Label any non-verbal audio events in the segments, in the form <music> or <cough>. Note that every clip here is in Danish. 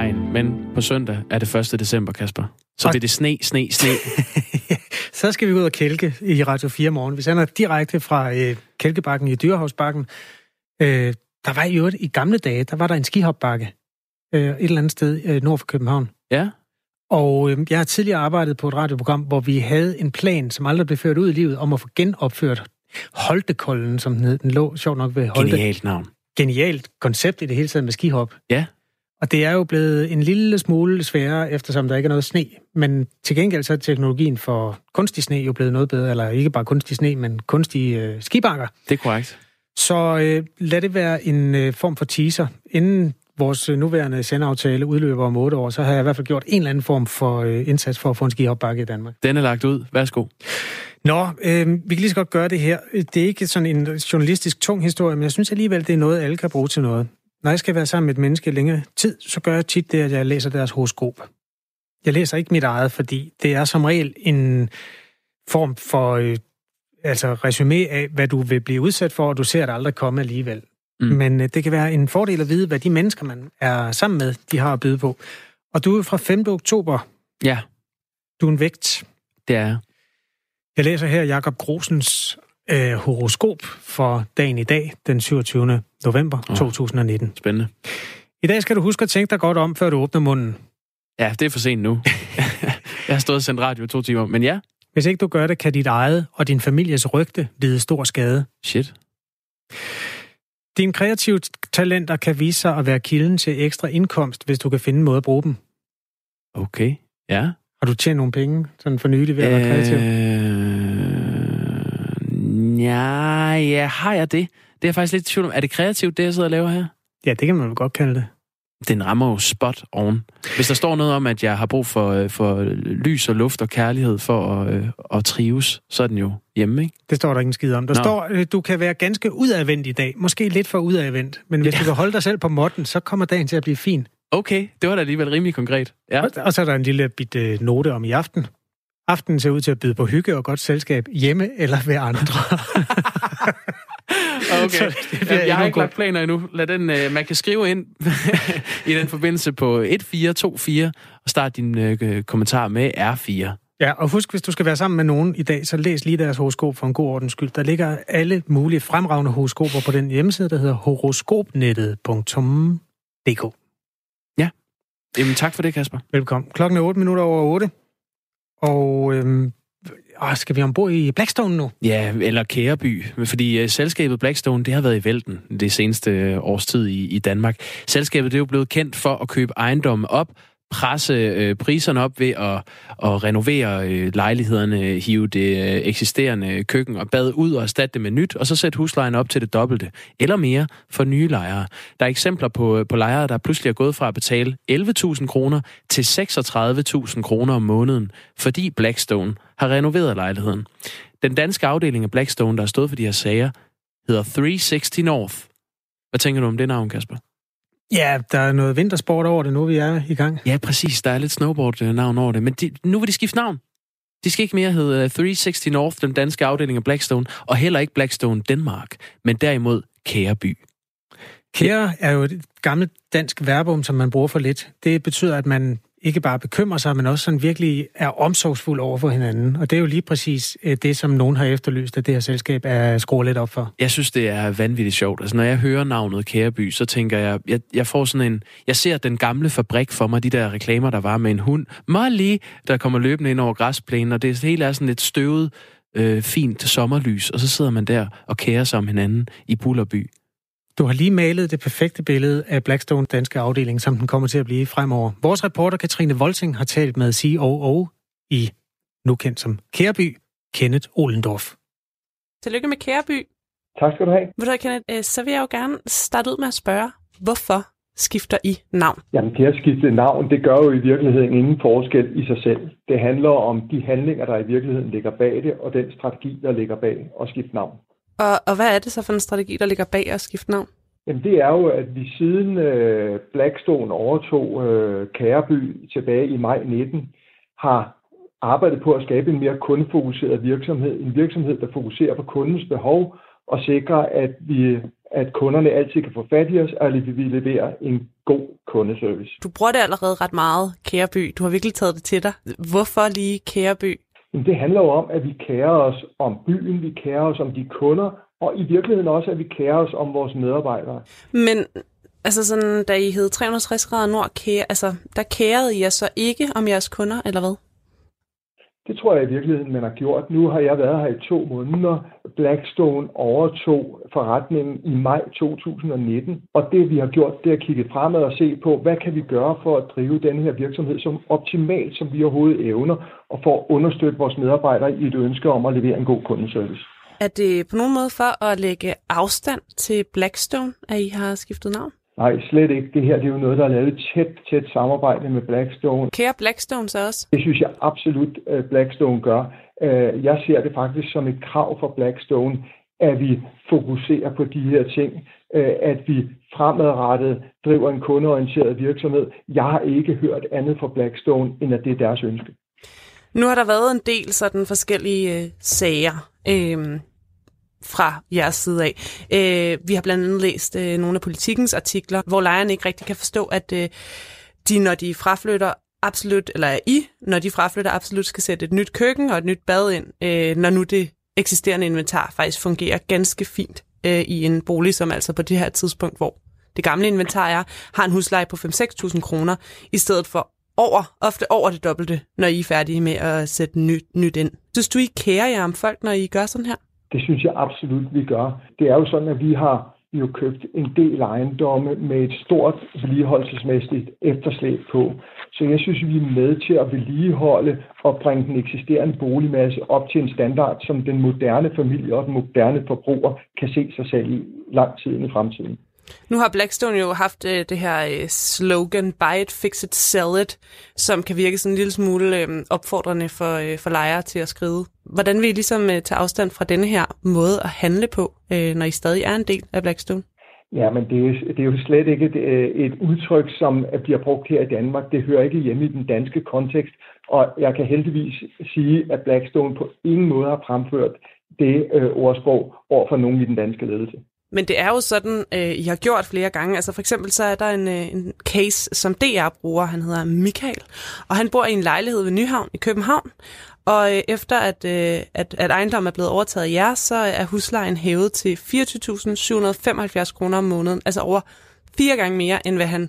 regn, men på søndag er det 1. december, Kasper. Så bliver det sne, sne, sne. <laughs> Så skal vi ud og kælke i Radio 4 morgen. Vi sender direkte fra øh, Kælkebakken i Dyrehavsbakken. Øh, der var i øvrigt i gamle dage, der var der en skihopbakke øh, et eller andet sted øh, nord for København. Ja, Og øh, jeg har tidligere arbejdet på et radioprogram, hvor vi havde en plan, som aldrig blev ført ud i livet, om at få genopført Holtekollen, som den hed. Den lå sjovt nok ved Holte. genialt navn. Genialt koncept i det hele taget med skihop. Ja. Og det er jo blevet en lille smule sværere, eftersom der ikke er noget sne. Men til gengæld så er teknologien for kunstig sne jo blevet noget bedre. Eller ikke bare kunstig sne, men kunstige øh, skibakker. Det er korrekt. Så øh, lad det være en øh, form for teaser. Inden vores øh, nuværende sendeaftale udløber om otte år, så har jeg i hvert fald gjort en eller anden form for øh, indsats for at få en skihopbakke i Danmark. Den er lagt ud. Værsgo. Nå, øh, vi kan lige så godt gøre det her. Det er ikke sådan en journalistisk tung historie, men jeg synes alligevel, det er noget, alle kan bruge til noget. Når jeg skal være sammen med et menneske længere tid, så gør jeg tit det, at jeg læser deres horoskop. Jeg læser ikke mit eget, fordi det er som regel en form for øh, altså resume af, hvad du vil blive udsat for, og du ser det aldrig komme alligevel. Mm. Mm. Men øh, det kan være en fordel at vide, hvad de mennesker, man er sammen med, de har at byde på. Og du er fra 5. oktober. Ja, Du er en vægt. det er jeg. Jeg læser her Jakob Grosens øh, horoskop for dagen i dag, den 27. november Åh. 2019. Spændende. I dag skal du huske at tænke dig godt om, før du åbner munden. Ja, det er for sent nu. <laughs> jeg har stået og sendt radio i to timer. Men ja, Hvis ikke du gør det, kan dit eget og din families rygte lide stor skade. shit. Dine kreative talenter kan vise sig at være kilden til ekstra indkomst, hvis du kan finde en måde at bruge dem. Okay. Ja. Har du tjent nogle penge sådan for nylig ved at være kreativ? Øh, ja, ja, har jeg det? Det er faktisk lidt tvivl om. Er det kreativt, det jeg sidder og laver her? Ja, det kan man godt kalde det. Den rammer jo spot on. Hvis der står noget om, at jeg har brug for, øh, for lys og luft og kærlighed for at, øh, at trives, så er den jo hjemme, ikke? Det står der ikke en skid om. Der Nå. står, øh, du kan være ganske udadvendt i dag. Måske lidt for udadvendt. Men hvis Ja. du kan holde dig selv på måtten, så kommer dagen til at blive fin. Okay, det var da alligevel rimelig konkret. Ja. Og, og så er der en lille bit øh, note om i aften. Aftenen ser ud til at byde på hygge og godt selskab hjemme eller ved andre. <laughs> <laughs> Okay. Så det bliver jeg har ikke lagt planer endnu. Lad den, øh, man kan skrive ind <laughs> i den forbindelse på 1424 og starte din øh, kommentar med R4. ja, og husk, hvis du skal være sammen med nogen i dag, så læs lige deres horoskop for en god ordens skyld. Der ligger alle mulige fremragende horoskoper på den hjemmeside, der hedder horoskopnettet.dk. Jamen tak for det, Kasper. Velkommen. Klokken er 8 minutter over 8. Og øhm, åh, skal vi ombord i Blackstone nu? Ja, eller Kæreby, fordi uh, selskabet Blackstone, det har været i vælten det seneste øh, års tid i, i Danmark. Selskabet det er jo blevet kendt for at købe ejendomme op, presse øh, priserne op ved at, at renovere øh, lejlighederne, hive det øh, eksisterende køkken og bad ud og erstatte det med nyt, og så sætte huslejen op til det dobbelte, eller mere for nye lejere. Der er eksempler på, øh, på lejere, der pludselig er gået fra at betale 11.000 kroner til 36.000 kroner om måneden, fordi Blackstone har renoveret lejligheden. Den danske afdeling af Blackstone, der har stået for de her sager, hedder 360 North. Hvad tænker du om det navn, Kasper? Ja, der er noget vintersport over det nu, vi er i gang. Ja, præcis. Der er lidt snowboard-navn over det. Men de, nu vil de skifte navn. De skal ikke mere hedde 360 North, den danske afdeling af Blackstone, og heller ikke Blackstone Denmark, men derimod Kæreby. Kære er jo et gammelt dansk verbum, som man bruger for lidt. Det betyder, at man ikke bare bekymrer sig, men også sådan virkelig er omsorgsfuld over for hinanden. Og det er jo lige præcis øh, det, som nogen har efterlyst, at det her selskab er skruet lidt op for. Jeg synes, det er vanvittigt sjovt. Altså, når jeg hører navnet Kæreby, så tænker jeg, jeg, jeg får sådan en... Jeg ser den gamle fabrik for mig, de der reklamer, der var med en hund. Molly, der kommer løbende ind over græsplænen, og det hele er sådan lidt støvet, øh, fint sommerlys, og så sidder man der og kærer sig om hinanden i Bullerby. Du har lige malet det perfekte billede af Blackstone danske afdeling, som den kommer til at blive fremover. Vores reporter Katrine Volting har talt med COO i, nu kendt som Kærby, Kenneth Olendorf. Tillykke med Kæreby. Tak skal du have. Ved du, Kenneth, øh, så vil jeg jo gerne starte ud med at spørge, hvorfor skifter I navn? Jamen, det at skifte navn, det gør jo i virkeligheden ingen forskel i sig selv. Det handler om de handlinger, der i virkeligheden ligger bag det, og den strategi, der ligger bag at skifte navn. Og, og hvad er det så for en strategi, der ligger bag at skifte navn? Jamen, det er jo, at vi siden øh, Blackstone overtog øh, Kæreby tilbage i maj 19, har arbejdet på at skabe en mere kundefokuseret virksomhed. En virksomhed, der fokuserer på kundens behov og sikrer, at, vi, at kunderne altid kan få fat i os, og at vi leverer en god kundeservice. Du bruger det allerede ret meget, Kæreby. Du har virkelig taget det til dig. Hvorfor lige Kæreby? Jamen, det handler jo om, at vi kærer os om byen, vi kærer os om de kunder, og i virkeligheden også, at vi kærer os om vores medarbejdere. Men altså sådan, da I hed 360 grader nord, kære, altså, der kærede I jer så ikke om jeres kunder, eller hvad? Det tror jeg i virkeligheden, man har gjort. Nu har jeg været her i to måneder. Blackstone overtog forretningen i maj 2019. Og det vi har gjort, det er at kigge fremad og se på, hvad kan vi gøre for at drive den her virksomhed som optimalt, som vi overhovedet evner, og for at understøtte vores medarbejdere i et ønske om at levere en god kundeservice. Er det på nogen måde for at lægge afstand til Blackstone, at I har skiftet navn? Nej, slet ikke. Det her det er jo noget, der er lavet et tæt, tæt samarbejde med Blackstone. Kære Blackstone så også? Det synes jeg absolut, at Blackstone gør. Øh, jeg ser det faktisk som et krav for Blackstone, at vi fokuserer på de her ting, øh, at vi fremadrettet driver en kundeorienteret virksomhed. Jeg har ikke hørt andet fra Blackstone, end at det er deres ønske. Nu har der været en del sådan forskellige øh, sager. Øh, fra jeres side af. Øh, vi har blandt andet læst øh, nogle af politikens artikler, hvor lejerne ikke rigtig kan forstå, at øh, de, når de fraflytter, absolut, eller I, når de fraflytter, absolut skal sætte et nyt køkken og et nyt bad ind, øh, når nu det eksisterende inventar faktisk fungerer ganske fint øh, i en bolig, som altså på det her tidspunkt, hvor det gamle inventar er, har en husleje på 5-6.000 kroner, i stedet for over, ofte over det dobbelte, når I er færdige med at sætte nyt, nyt ind. Synes du, I kærer jer om folk, når I gør sådan her? Det synes jeg absolut, vi gør. Det er jo sådan, at vi har jo købt en del ejendomme med et stort vedligeholdelsesmæssigt efterslæb på. Så jeg synes, vi er med til at vedligeholde og bringe den eksisterende boligmasse op til en standard, som den moderne familie og den moderne forbruger kan se sig selv i lang tid i fremtiden. Nu har Blackstone jo haft øh, det her øh, slogan, buy it, fix it, sell it, som kan virke sådan en lille smule øh, opfordrende for, øh, for lejere til at skrive. Hvordan vil I ligesom øh, tage afstand fra denne her måde at handle på, øh, når I stadig er en del af Blackstone? Ja, men det er, det er jo slet ikke et, øh, et udtryk, som øh, bliver brugt her i Danmark. Det hører ikke hjemme i den danske kontekst, og jeg kan heldigvis sige, at Blackstone på ingen måde har fremført det øh, ordsprog over for nogen i den danske ledelse. Men det er jo sådan, øh, I har gjort flere gange. Altså for eksempel så er der en, øh, en case, som DR bruger. Han hedder Michael, og han bor i en lejlighed ved Nyhavn i København. Og øh, efter at, øh, at, at ejendommen er blevet overtaget af jer, så er huslejen hævet til 24.775 kroner om måneden. Altså over fire gange mere, end hvad han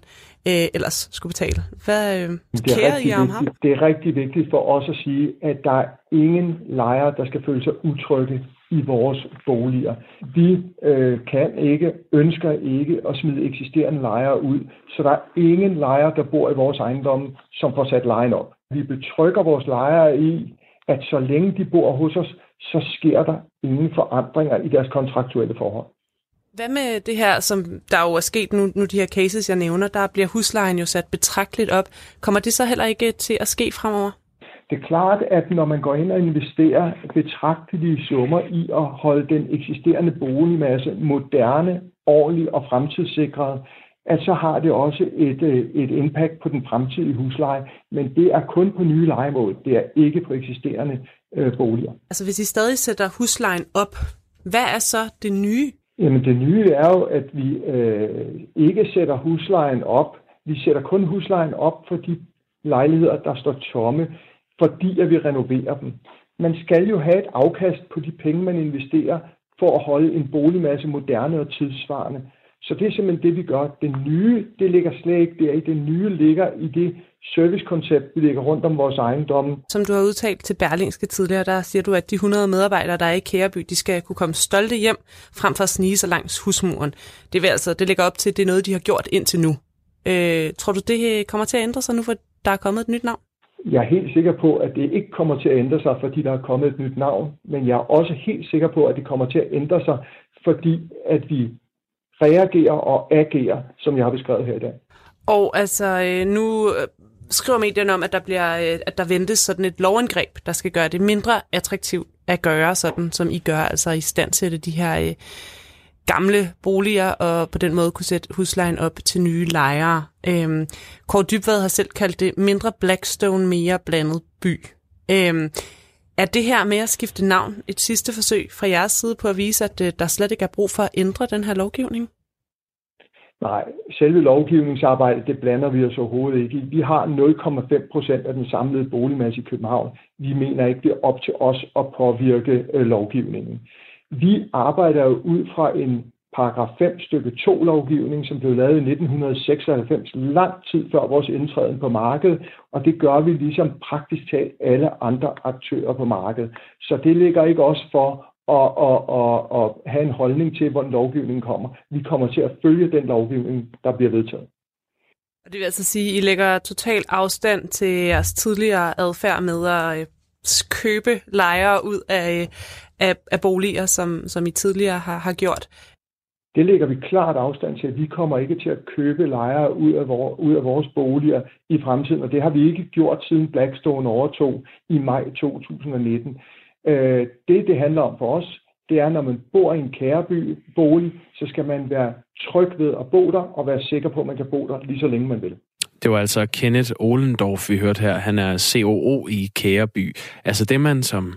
øh, ellers skulle betale. Hvad øh, kærer I om ham? Det er rigtig vigtigt for os at sige, at der er ingen lejere, der skal føle sig utrygge i vores boliger. Vi øh, kan ikke, ønsker ikke at smide eksisterende lejere ud, så der er ingen lejere, der bor i vores ejendomme, som får sat lejen op. Vi betrykker vores lejere i, at så længe de bor hos os, så sker der ingen forandringer i deres kontraktuelle forhold. Hvad med det her, som der jo er sket nu, nu de her cases, jeg nævner, der bliver huslejen jo sat betragteligt op. Kommer det så heller ikke til at ske fremover? Det er klart, at når man går ind og investerer betragtelige summer i at holde den eksisterende boligmasse moderne, ordentlig og fremtidssikret, at så har det også et, øh, et impact på den fremtidige husleje. Men det er kun på nye legemål. Det er ikke på eksisterende øh, boliger. Altså hvis I stadig sætter huslejen op, hvad er så det nye? Jamen det nye er jo, at vi øh, ikke sætter huslejen op. Vi sætter kun huslejen op for de lejligheder, der står tomme fordi at vi renoverer dem. Man skal jo have et afkast på de penge, man investerer, for at holde en boligmasse moderne og tidssvarende. Så det er simpelthen det, vi gør. Det nye, det ligger slet ikke der i. Det nye ligger i det servicekoncept, vi ligger rundt om vores ejendomme. Som du har udtalt til Berlingske tidligere, der siger du, at de 100 medarbejdere, der er i Kæreby, de skal kunne komme stolte hjem, frem for at snige sig langs husmuren. Det, vil altså, det ligger op til, at det er noget, de har gjort indtil nu. Øh, tror du, det kommer til at ændre sig nu, for der er kommet et nyt navn? Jeg er helt sikker på, at det ikke kommer til at ændre sig, fordi der er kommet et nyt navn, men jeg er også helt sikker på, at det kommer til at ændre sig, fordi at vi reagerer og agerer, som jeg har beskrevet her i dag. Og altså, øh, nu øh, skriver medierne om, at der, bliver, øh, at der ventes sådan et lovindgreb, der skal gøre det mindre attraktivt at gøre sådan, som I gør, altså i stand til de her gamle boliger og på den måde kunne sætte huslejen op til nye lejere. Øhm, Kåre Dybvad har selv kaldt det mindre Blackstone, mere blandet by. Øhm, er det her med at skifte navn et sidste forsøg fra jeres side på at vise, at øh, der slet ikke er brug for at ændre den her lovgivning? Nej, selve lovgivningsarbejdet, det blander vi os overhovedet ikke i. Vi har 0,5 procent af den samlede boligmasse i København. Vi mener ikke, det er op til os at påvirke øh, lovgivningen. Vi arbejder jo ud fra en paragraf 5 stykke 2 lovgivning, som blev lavet i 1996, lang tid før vores indtræden på markedet, og det gør vi ligesom praktisk talt alle andre aktører på markedet. Så det ligger ikke også for og, og, og, og have en holdning til, hvordan lovgivningen kommer. Vi kommer til at følge den lovgivning, der bliver vedtaget. Og Det vil altså sige, at I lægger total afstand til jeres tidligere adfærd med at øh, købe lejere ud af, af, af boliger, som, som I tidligere har, har gjort. Det lægger vi klart afstand til, at vi kommer ikke til at købe lejere ud af, vor, ud af vores boliger i fremtiden, og det har vi ikke gjort siden Blackstone overtog i maj 2019. Øh, det, det handler om for os, det er, når man bor i en kæreby bolig, så skal man være tryg ved at bo der, og være sikker på, at man kan bo der lige så længe man vil. Det var altså Kenneth Olendorf, vi hørte her. Han er COO i Kæreby. Altså det, man som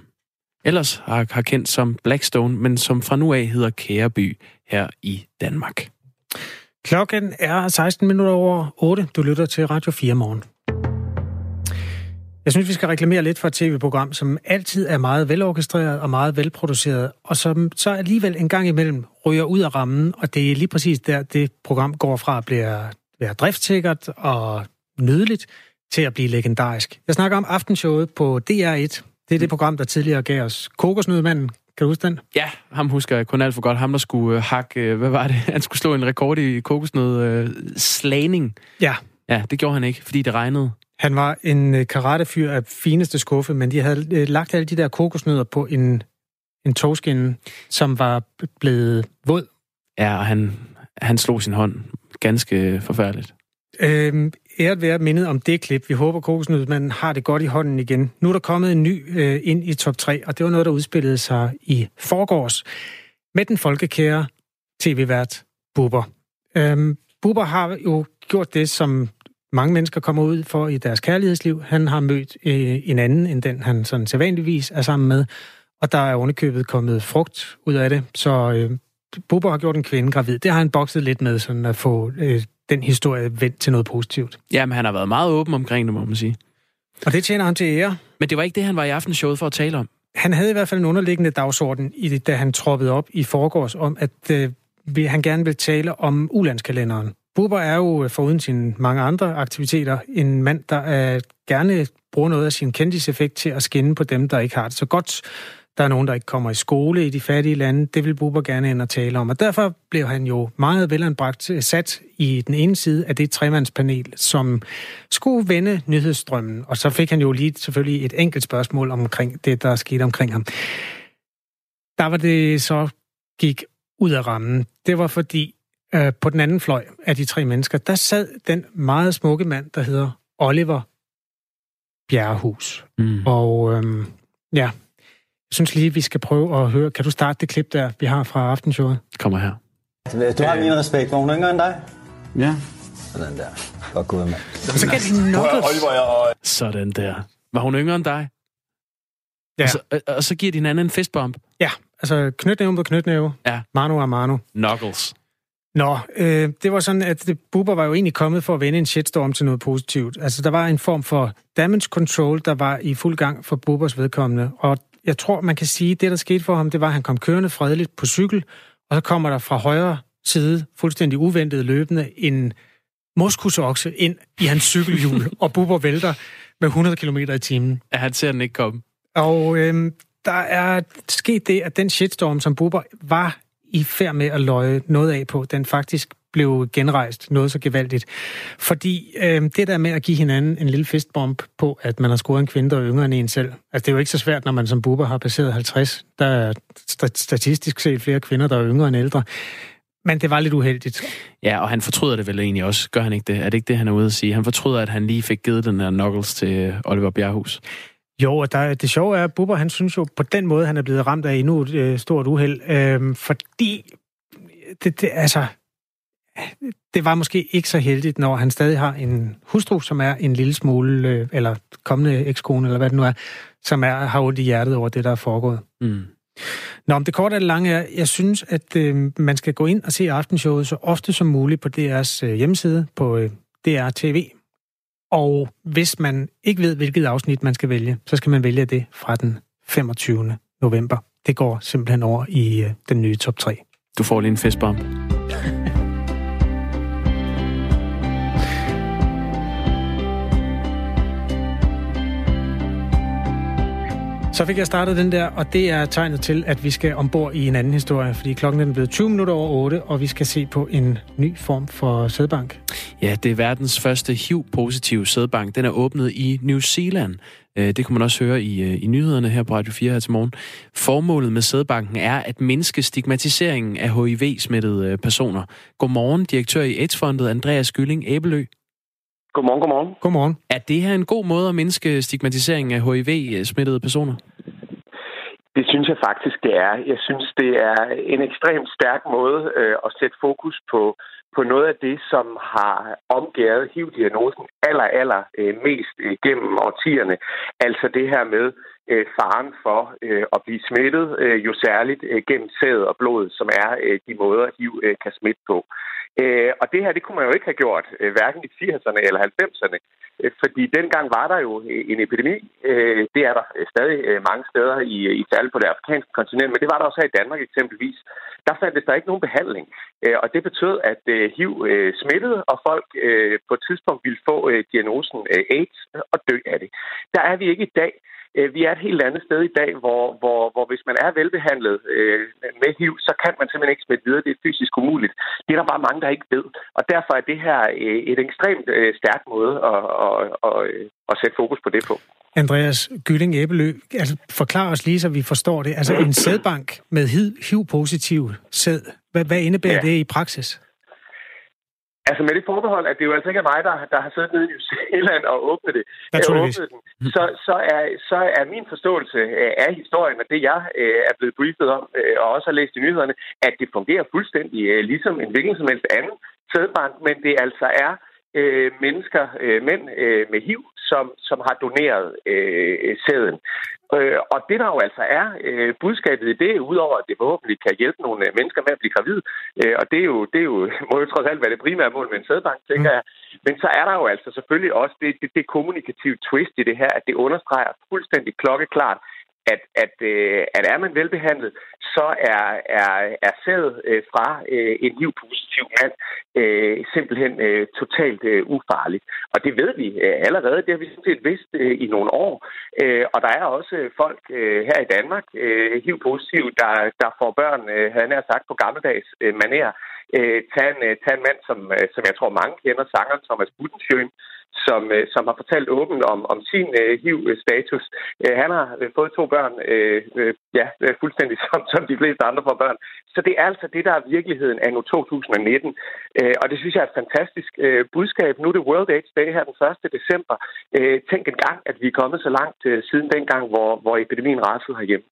ellers har, har kendt som Blackstone, men som fra nu af hedder Kæreby her i Danmark. Klokken er 16 minutter over 8. Du lytter til Radio 4 morgen. Jeg synes, vi skal reklamere lidt for et tv-program, som altid er meget velorkestreret og meget velproduceret, og som så alligevel en gang imellem ryger ud af rammen, og det er lige præcis der, det program går fra at blive, være driftsikkert og nydeligt til at blive legendarisk. Jeg snakker om aftenshowet på DR1. Det er det program, der tidligere gav os kokosnødmanden. Kan du huske den? Ja, ham husker jeg kun alt for godt. Ham, der skulle uh, hakke, uh, hvad var det? <laughs> Han skulle slå en rekord i kokosnød uh, slagning. Ja. Ja, det gjorde han ikke, fordi det regnede. Han var en øh, karatefyr af fineste skuffe, men de havde øh, lagt alle de der kokosnødder på en, en togskinne, som var blevet våd. Ja, og han, han slog sin hånd ganske forfærdeligt. Øhm, æret være mindet om det klip. Vi håber, kokosnødmanden har det godt i hånden igen. Nu er der kommet en ny øh, ind i top 3, og det var noget, der udspillede sig i forgårs med den folkekære tv-vært Buber. Øhm, Buber har jo gjort det, som mange mennesker kommer ud for i deres kærlighedsliv. Han har mødt øh, en anden end den, han sådan sædvanligvis er sammen med, og der er underkøbet kommet frugt ud af det. Så øh, Bubber har gjort en kvinde gravid. Det har han bokset lidt med, sådan at få øh, den historie vendt til noget positivt. Ja, men han har været meget åben omkring det, må man sige. Og det tjener han til ære. Men det var ikke det, han var i aftenshowet for at tale om. Han havde i hvert fald en underliggende dagsorden, i det, da han troppede op i forgårs, om at øh, han gerne vil tale om ulandskalenderen. Buber er jo, foruden sine mange andre aktiviteter, en mand, der er, gerne bruger noget af sin kendiseffekt til at skinne på dem, der ikke har det så godt. Der er nogen, der ikke kommer i skole i de fattige lande. Det vil Buber gerne ind og tale om. Og derfor blev han jo meget velanbragt sat i den ene side af det tremandspanel, som skulle vende nyhedsstrømmen. Og så fik han jo lige selvfølgelig et enkelt spørgsmål omkring det, der skete omkring ham. Der var det så gik ud af rammen. Det var fordi, øh, på den anden fløj af de tre mennesker, der sad den meget smukke mand, der hedder Oliver Bjerrehus. Mm. Og øh, ja, synes lige, vi skal prøve at høre. Kan du starte det klip der, vi har fra aftenshowet? Kommer her. Du har min respekt. Var hun yngre end dig? Ja. Sådan der. Godt gået, mand. Så kan de nok... Sådan der. Var hun yngre end dig? Ja. Og, så, og så giver din anden en fistbump. Ja, altså knytnæve mod knytnæve. Ja. Mano a mano. Knuckles. Nå, øh, det var sådan, at Bubber var jo egentlig kommet for at vende en shitstorm til noget positivt. Altså, der var en form for damage control, der var i fuld gang for Bubbers vedkommende. Og jeg tror, man kan sige, at det, der skete for ham, det var, at han kom kørende fredeligt på cykel, og så kommer der fra højre side, fuldstændig uventet løbende, en moskusokse ind i hans cykelhjul, <laughs> og Bubber vælter med 100 km i timen. Ja, han ser den ikke komme. Og øh, der er sket det, at den shitstorm, som Bubber var i færd med at løje noget af på, den faktisk blev genrejst noget så gevaldigt. Fordi øh, det der med at give hinanden en lille fistbomb på, at man har scoret en kvinde, der er yngre end en selv, altså det er jo ikke så svært, når man som buber har passeret 50. Der er statistisk set flere kvinder, der er yngre end ældre. Men det var lidt uheldigt. Ja, og han fortryder det vel egentlig også. Gør han ikke det? Er det ikke det, han er ude at sige? Han fortryder, at han lige fik givet den der knuckles til Oliver Bjerghus. Jo, og der, det sjove er, at Bubber, han synes jo på den måde, han er blevet ramt af endnu et øh, stort uheld, øh, fordi det, det, altså, det var måske ikke så heldigt, når han stadig har en hustru, som er en lille smule, øh, eller kommende ekskone, eller hvad det nu er, som er, har ondt i hjertet over det, der er foregået. Mm. Nå, om det korte det lange er, jeg synes, at øh, man skal gå ind og se aftenshowet så ofte som muligt på DR's øh, hjemmeside, på øh, DR TV. Og hvis man ikke ved, hvilket afsnit man skal vælge, så skal man vælge det fra den 25. november. Det går simpelthen over i øh, den nye top 3. Du får lige en festbomb. Så fik jeg startet den der, og det er tegnet til, at vi skal ombord i en anden historie, fordi klokken er blevet 20 minutter over 8, og vi skal se på en ny form for sædbank. Ja, det er verdens første HIV-positive sædbank. Den er åbnet i New Zealand. Øh, det kunne man også høre i, øh, i nyhederne her på Radio 4 her til morgen. Formålet med sædbanken er at mindske stigmatiseringen af HIV-smittede øh, personer. Godmorgen, direktør i AIDS-fondet Andreas Gylling Æbelø. Godmorgen, godmorgen. Godmorgen. Er det her en god måde at mindske stigmatiseringen af HIV-smittede personer? Det synes jeg faktisk, det er. Jeg synes, det er en ekstremt stærk måde øh, at sætte fokus på, på noget af det, som har omgæret HIV-diagnosen aller, aller øh, mest øh, gennem årtierne. Altså det her med øh, faren for øh, at blive smittet, øh, jo særligt øh, gennem sæd og blod, som er øh, de måder, HIV øh, kan smitte på. Øh, og det her, det kunne man jo ikke have gjort, øh, hverken i 80'erne eller 90'erne, øh, fordi dengang var der jo øh, en epidemi. Øh, det er der øh, stadig øh, mange steder i, øh, i særligt på det afrikanske kontinent, men det var der også her i Danmark eksempelvis. Der fandtes der ikke nogen behandling, øh, og det betød, at øh, HIV øh, smittede, og folk øh, på et tidspunkt ville få øh, diagnosen øh, AIDS og dø af det. Der er vi ikke i dag. Øh, vi er et helt andet sted i dag, hvor, hvor, hvor hvis man er velbehandlet øh, med HIV, så kan man simpelthen ikke smitte videre. Det er fysisk umuligt. Det er der bare mange, der ikke ved. Og derfor er det her øh, et ekstremt øh, stærk måde at, at, at, at sætte fokus på det på. Andreas Gylling Æbelø, altså forklar os lige, så vi forstår det. Altså en sædbank med HIV-positiv sæd, hvad, hvad indebærer ja. det i praksis? Altså med det forbehold, at det jo altså ikke er mig, der, der har siddet nede i New Zealand og åbnet det, åbnet den, så, så, er, så er min forståelse af historien, og det jeg øh, er blevet briefet om, øh, og også har læst i nyhederne, at det fungerer fuldstændig øh, ligesom en hvilken som helst anden sædbank, men det altså er øh, mennesker, øh, mænd øh, med HIV, som, som har doneret øh, sæden. Øh, og det der jo altså er øh, budskabet i det, udover at det forhåbentlig kan hjælpe nogle øh, mennesker med at blive gravid, øh, og det er, jo, det er jo, <laughs> må jo trods alt være det primære mål med en sædbank, tænker mm. jeg. Men så er der jo altså selvfølgelig også det, det, det kommunikative twist i det her, at det understreger fuldstændig klokkeklart, at, at, øh, at er man velbehandlet, så er, er, er sæd øh, fra øh, en HIV-positiv mand øh, simpelthen øh, totalt øh, ufarlig. Og det ved vi øh, allerede. Det har vi sådan set vidst øh, i nogle år. Øh, og der er også øh, folk øh, her i Danmark, øh, HIV-positive, der, der får børn, øh, havde jeg sagt, på gammeldags øh, maner. Øh, tag, en, øh, tag en mand, som, øh, som jeg tror mange kender, sangeren Thomas Budensjøen, som, øh, som har fortalt åbent om, om sin øh, HIV-status. Øh, han har øh, fået to børn, øh, øh, ja, øh, fuldstændig <laughs> som, som de fleste andre får børn. Så det er altså det, der er virkeligheden af nu 2019. Øh, og det synes jeg er et fantastisk øh, budskab. Nu er det World AIDS Day her den 1. december. Øh, tænk en gang, at vi er kommet så langt øh, siden dengang, hvor, hvor epidemien rasede herhjemme.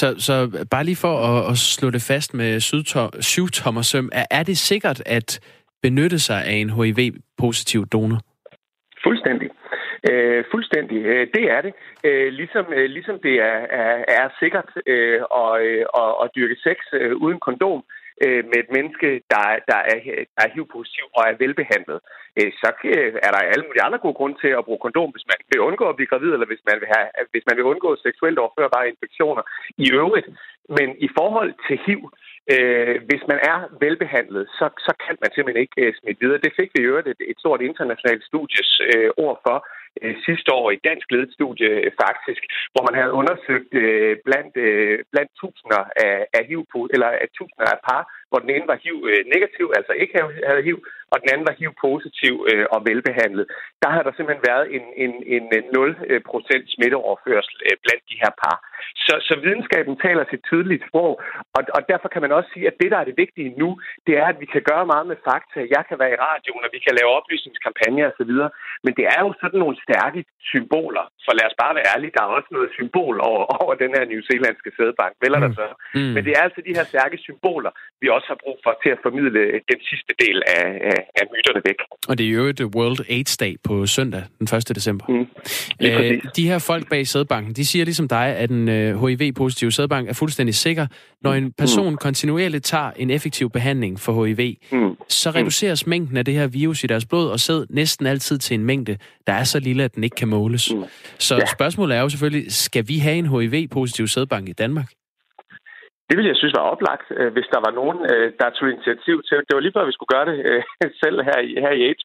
Så, så bare lige for at, at slå det fast med syvtommersøm, er, er det sikkert at benytte sig af en HIV-positiv donor? Fuldstændig. Øh, fuldstændig. Øh, det er det. Øh, ligesom, øh, ligesom det er, er, er sikkert øh, at, øh, at, at dyrke sex øh, uden kondom øh, Øh, med et menneske, der, der er, der er HIV-positiv og er velbehandlet, øh, så er der alle mulige andre gode grunde til at bruge kondom, hvis man vil undgå at blive gravid, eller hvis man vil, have, hvis man vil undgå seksuelt overførbare infektioner i øvrigt. Men i forhold til HIV, Øh, hvis man er velbehandlet, så, så kan man simpelthen ikke øh, smide videre. Det fik vi jo et, et stort internationalt studies øh, ord for øh, sidste år i dansk ledet studie øh, faktisk, hvor man havde undersøgt øh, blandt, øh, blandt tusinder af, af HIV, eller af tusinder af par, hvor den ene var HIV-negativ, øh, altså ikke havde HIV, og den anden var HIV-positiv øh, og velbehandlet. Der har der simpelthen været en, en, en 0% smitteoverførsel øh, blandt de her par. Så, så videnskaben taler sit tydeligt sprog, og, og derfor kan man også sige, at det, der er det vigtige nu, det er, at vi kan gøre meget med fakta. Jeg kan være i radioen, og vi kan lave oplysningskampagner osv., men det er jo sådan nogle stærke symboler. For lad os bare være ærlige, der er også noget symbol over, <laughs> over den her New Zealandske sædbank, vel er der mm. så? Mm. Men det er altså de her stærke symboler, vi også også har brug for til at formidle den sidste del af, af, af myterne væk. Og det er jo et World AIDS Day på søndag, den 1. december. Mm. Æh, de her folk bag sædbanken, de siger ligesom dig, at en HIV-positiv sædbank er fuldstændig sikker. Når en person mm. kontinuerligt tager en effektiv behandling for HIV, mm. så reduceres mm. mængden af det her virus i deres blod og sæd næsten altid til en mængde, der er så lille, at den ikke kan måles. Mm. Så ja. spørgsmålet er jo selvfølgelig, skal vi have en HIV-positiv sædbank i Danmark? Det ville jeg synes var oplagt, øh, hvis der var nogen, øh, der tog initiativ til. Det var lige før, vi skulle gøre det øh, <laughs> selv her i, her i aids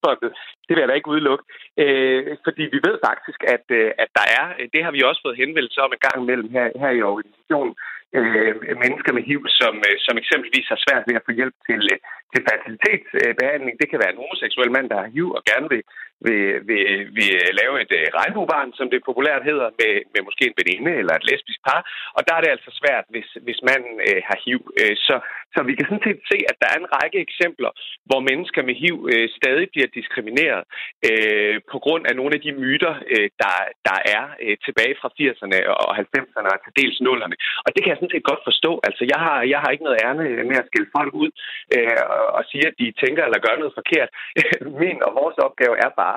Det vil jeg da ikke udelukke. Fordi vi ved faktisk, at, at der er, det har vi også fået henvendelse om en gang imellem her, her i organisationen, mennesker med HIV, som, som eksempelvis har svært ved at få hjælp til, til fertilitetsbehandling. Det kan være en homoseksuel mand, der har HIV og gerne vil, vil, vil, vil lave et øh, regnbuebarn, som det populært hedder, med, med måske en veninde eller et lesbisk par. Og der er det altså svært, hvis, hvis manden øh, har HIV. Øh, så, så vi kan sådan set se, at der er en række eksempler, hvor mennesker med HIV øh, stadig bliver diskrimineret øh, på grund af nogle af de myter, øh, der, der er øh, tilbage fra 80'erne og 90'erne og til dels 0'erne. Og det kan jeg sådan set godt forstå. Altså, jeg har, jeg har ikke noget ærne med at skille folk ud øh, og sige, at de tænker eller gør noget forkert. <laughs> Min og vores opgave er bare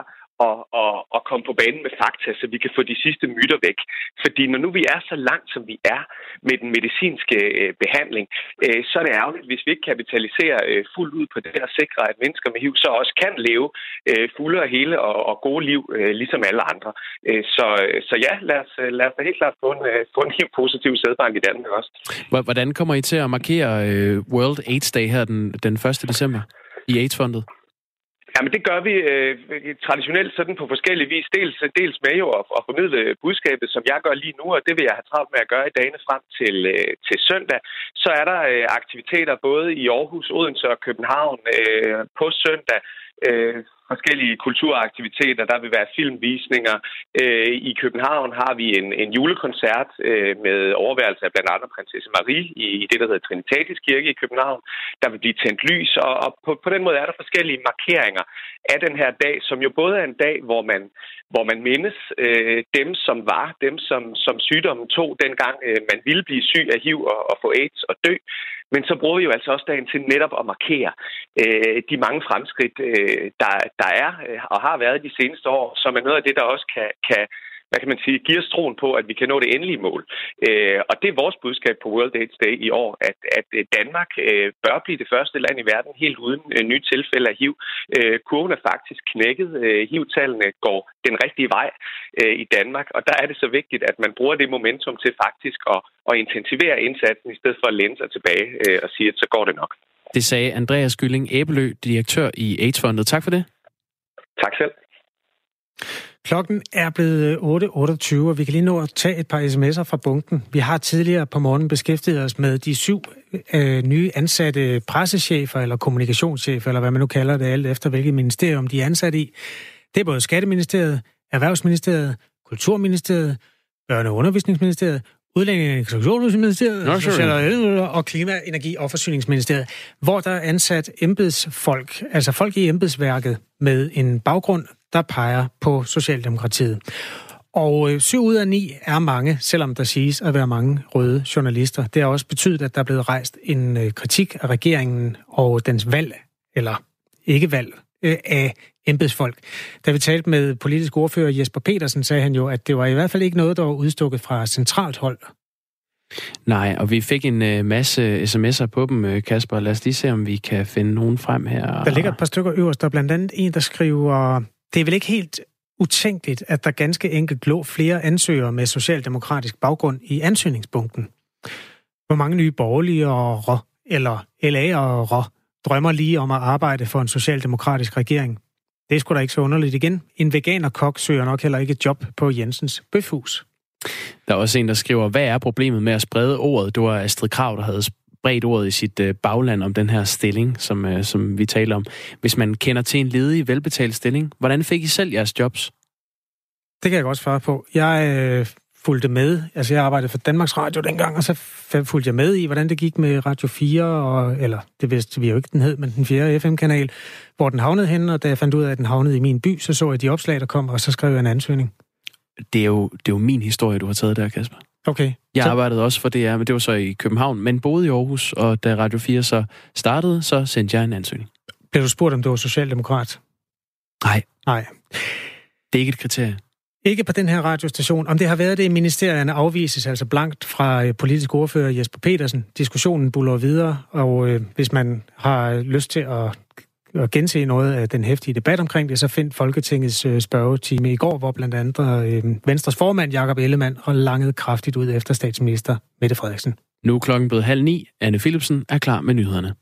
at, at, at komme på banen med fakta, så vi kan få de sidste myter væk. Fordi når nu vi er så langt, som vi er med den medicinske øh, behandling, øh, så er det ærgerligt, hvis vi ikke kapitaliserer øh, fuldt ud på det og sikrer, at mennesker med HIV så også kan leve øh, fulde og hele og, og gode liv, øh, ligesom alle andre. Øh, så, så ja, lad os, øh, lad os da helt klart få en, øh, få en helt positiv sædbank i Danmark også. Hvordan kommer I til at markere øh, World AIDS Day her den, den 1. december i AIDS-fondet? Jamen det gør vi øh, traditionelt sådan på forskellige vis. Dels, dels med jo at, at formidle budskabet, som jeg gør lige nu, og det vil jeg have travlt med at gøre i dagene frem til, øh, til søndag. Så er der øh, aktiviteter både i Aarhus, Odense og København øh, på søndag. Øh, forskellige kulturaktiviteter. Der vil være filmvisninger. Øh, I København har vi en, en julekoncert øh, med overværelse af blandt andet prinsesse Marie i, i det, der hedder Trinitatis Kirke i København. Der vil blive tændt lys, og, og på, på den måde er der forskellige markeringer af den her dag, som jo både er en dag, hvor man, hvor man mindes øh, dem, som var, dem, som, som sygdommen tog, dengang øh, man ville blive syg af HIV og, og få AIDS og dø. Men så bruger vi jo altså også dagen til netop at markere øh, de mange fremskridt, øh, der, der er øh, og har været de seneste år, som er noget af det, der også kan, kan hvad kan man sige, giver os troen på, at vi kan nå det endelige mål. Øh, og det er vores budskab på World AIDS Day i år, at, at Danmark øh, bør blive det første land i verden helt uden øh, nye tilfælde af HIV. Øh, kurven er faktisk knækket. Øh, HIV-tallene går den rigtige vej øh, i Danmark, og der er det så vigtigt, at man bruger det momentum til faktisk at, at intensivere indsatsen, i stedet for at læne sig tilbage øh, og sige, at så går det nok. Det sagde Andreas Gylling Æbelø, direktør i AIDS-fondet. Tak for det. Tak selv. Klokken er blevet øh, 8.28, og vi kan lige nå at tage et par sms'er fra bunken. Vi har tidligere på morgen beskæftiget os med de syv øh, nye ansatte pressechefer eller kommunikationschefer, eller hvad man nu kalder det, alt efter hvilket ministerium de er ansat i. Det er både Skatteministeriet, Erhvervsministeriet, Kulturministeriet, Børne- og Undervisningsministeriet, Udlænding- og Integrationsministeriet og Klima-, Energi- og Forsyningsministeriet, hvor der er ansat embedsfolk, altså folk i embedsværket med en baggrund, der peger på Socialdemokratiet. Og øh, syv ud af ni er mange, selvom der siges at være mange røde journalister. Det har også betydet, at der er blevet rejst en øh, kritik af regeringen og dens valg, eller ikke valg, øh, af embedsfolk. Da vi talte med politisk ordfører Jesper Petersen, sagde han jo, at det var i hvert fald ikke noget, der var udstukket fra centralt hold. Nej, og vi fik en uh, masse sms'er på dem, Kasper. Lad os lige se, om vi kan finde nogen frem her. Der ligger et par stykker øverst. Der er blandt andet en, der skriver, det er vel ikke helt utænkeligt, at der ganske enkelt lå flere ansøgere med socialdemokratisk baggrund i ansøgningsbunken. Hvor mange nye borgerlige og eller LA'ere drømmer lige om at arbejde for en socialdemokratisk regering. Det er sgu da ikke så underligt igen. En veganerkok søger nok heller ikke et job på Jensens Bøfhus. Der er også en, der skriver, hvad er problemet med at sprede ordet? Det var Astrid Krav, der havde bredt ordet i sit øh, bagland om den her stilling, som, øh, som vi taler om. Hvis man kender til en ledig, velbetalt stilling, hvordan fik I selv jeres jobs? Det kan jeg godt svare på. Jeg øh, fulgte med. Altså, jeg arbejdede for Danmarks Radio dengang, og så fulgte jeg med i, hvordan det gik med Radio 4, og, eller det vidste vi jo ikke, den hed, men den 4. FM-kanal, hvor den havnede henne, og da jeg fandt ud af, at den havnede i min by, så så jeg de opslag, der kom, og så skrev jeg en ansøgning. Det er jo, det er jo min historie, du har taget der, Kasper. Okay. Jeg Så- arbejdede også for DR, men det var så i København, men boede i Aarhus, og da Radio 4 så startede, så sendte jeg en ansøgning. Blev du spurgt, om du var socialdemokrat? Nej, Nej. det er ikke et kriterie. Ikke på den her radiostation. Om det har været det i ministerierne afvises altså blankt fra øh, politisk ordfører Jesper Petersen. Diskussionen buller videre, og øh, hvis man har lyst til at, at gense noget af den hæftige debat omkring det, så find Folketingets øh, spørgetime i går, hvor blandt andet øh, Venstres formand Jakob Ellemann og langet kraftigt ud efter statsminister Mette Frederiksen. Nu er klokken blevet halv ni. Anne Philipsen er klar med nyhederne.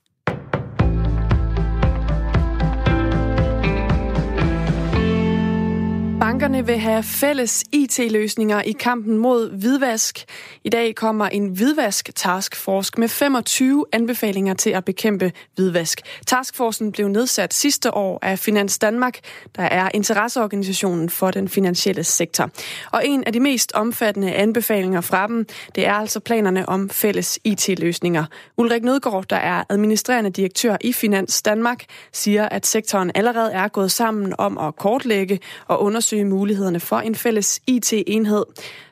Bankerne vil have fælles IT-løsninger i kampen mod hvidvask. I dag kommer en hvidvask taskforce med 25 anbefalinger til at bekæmpe hvidvask. Taskforcen blev nedsat sidste år af Finans Danmark, der er interesseorganisationen for den finansielle sektor. Og en af de mest omfattende anbefalinger fra dem, det er altså planerne om fælles IT-løsninger. Ulrik Nødgaard, der er administrerende direktør i Finans Danmark, siger, at sektoren allerede er gået sammen om at kortlægge og undersøge mulighederne for en fælles IT-enhed.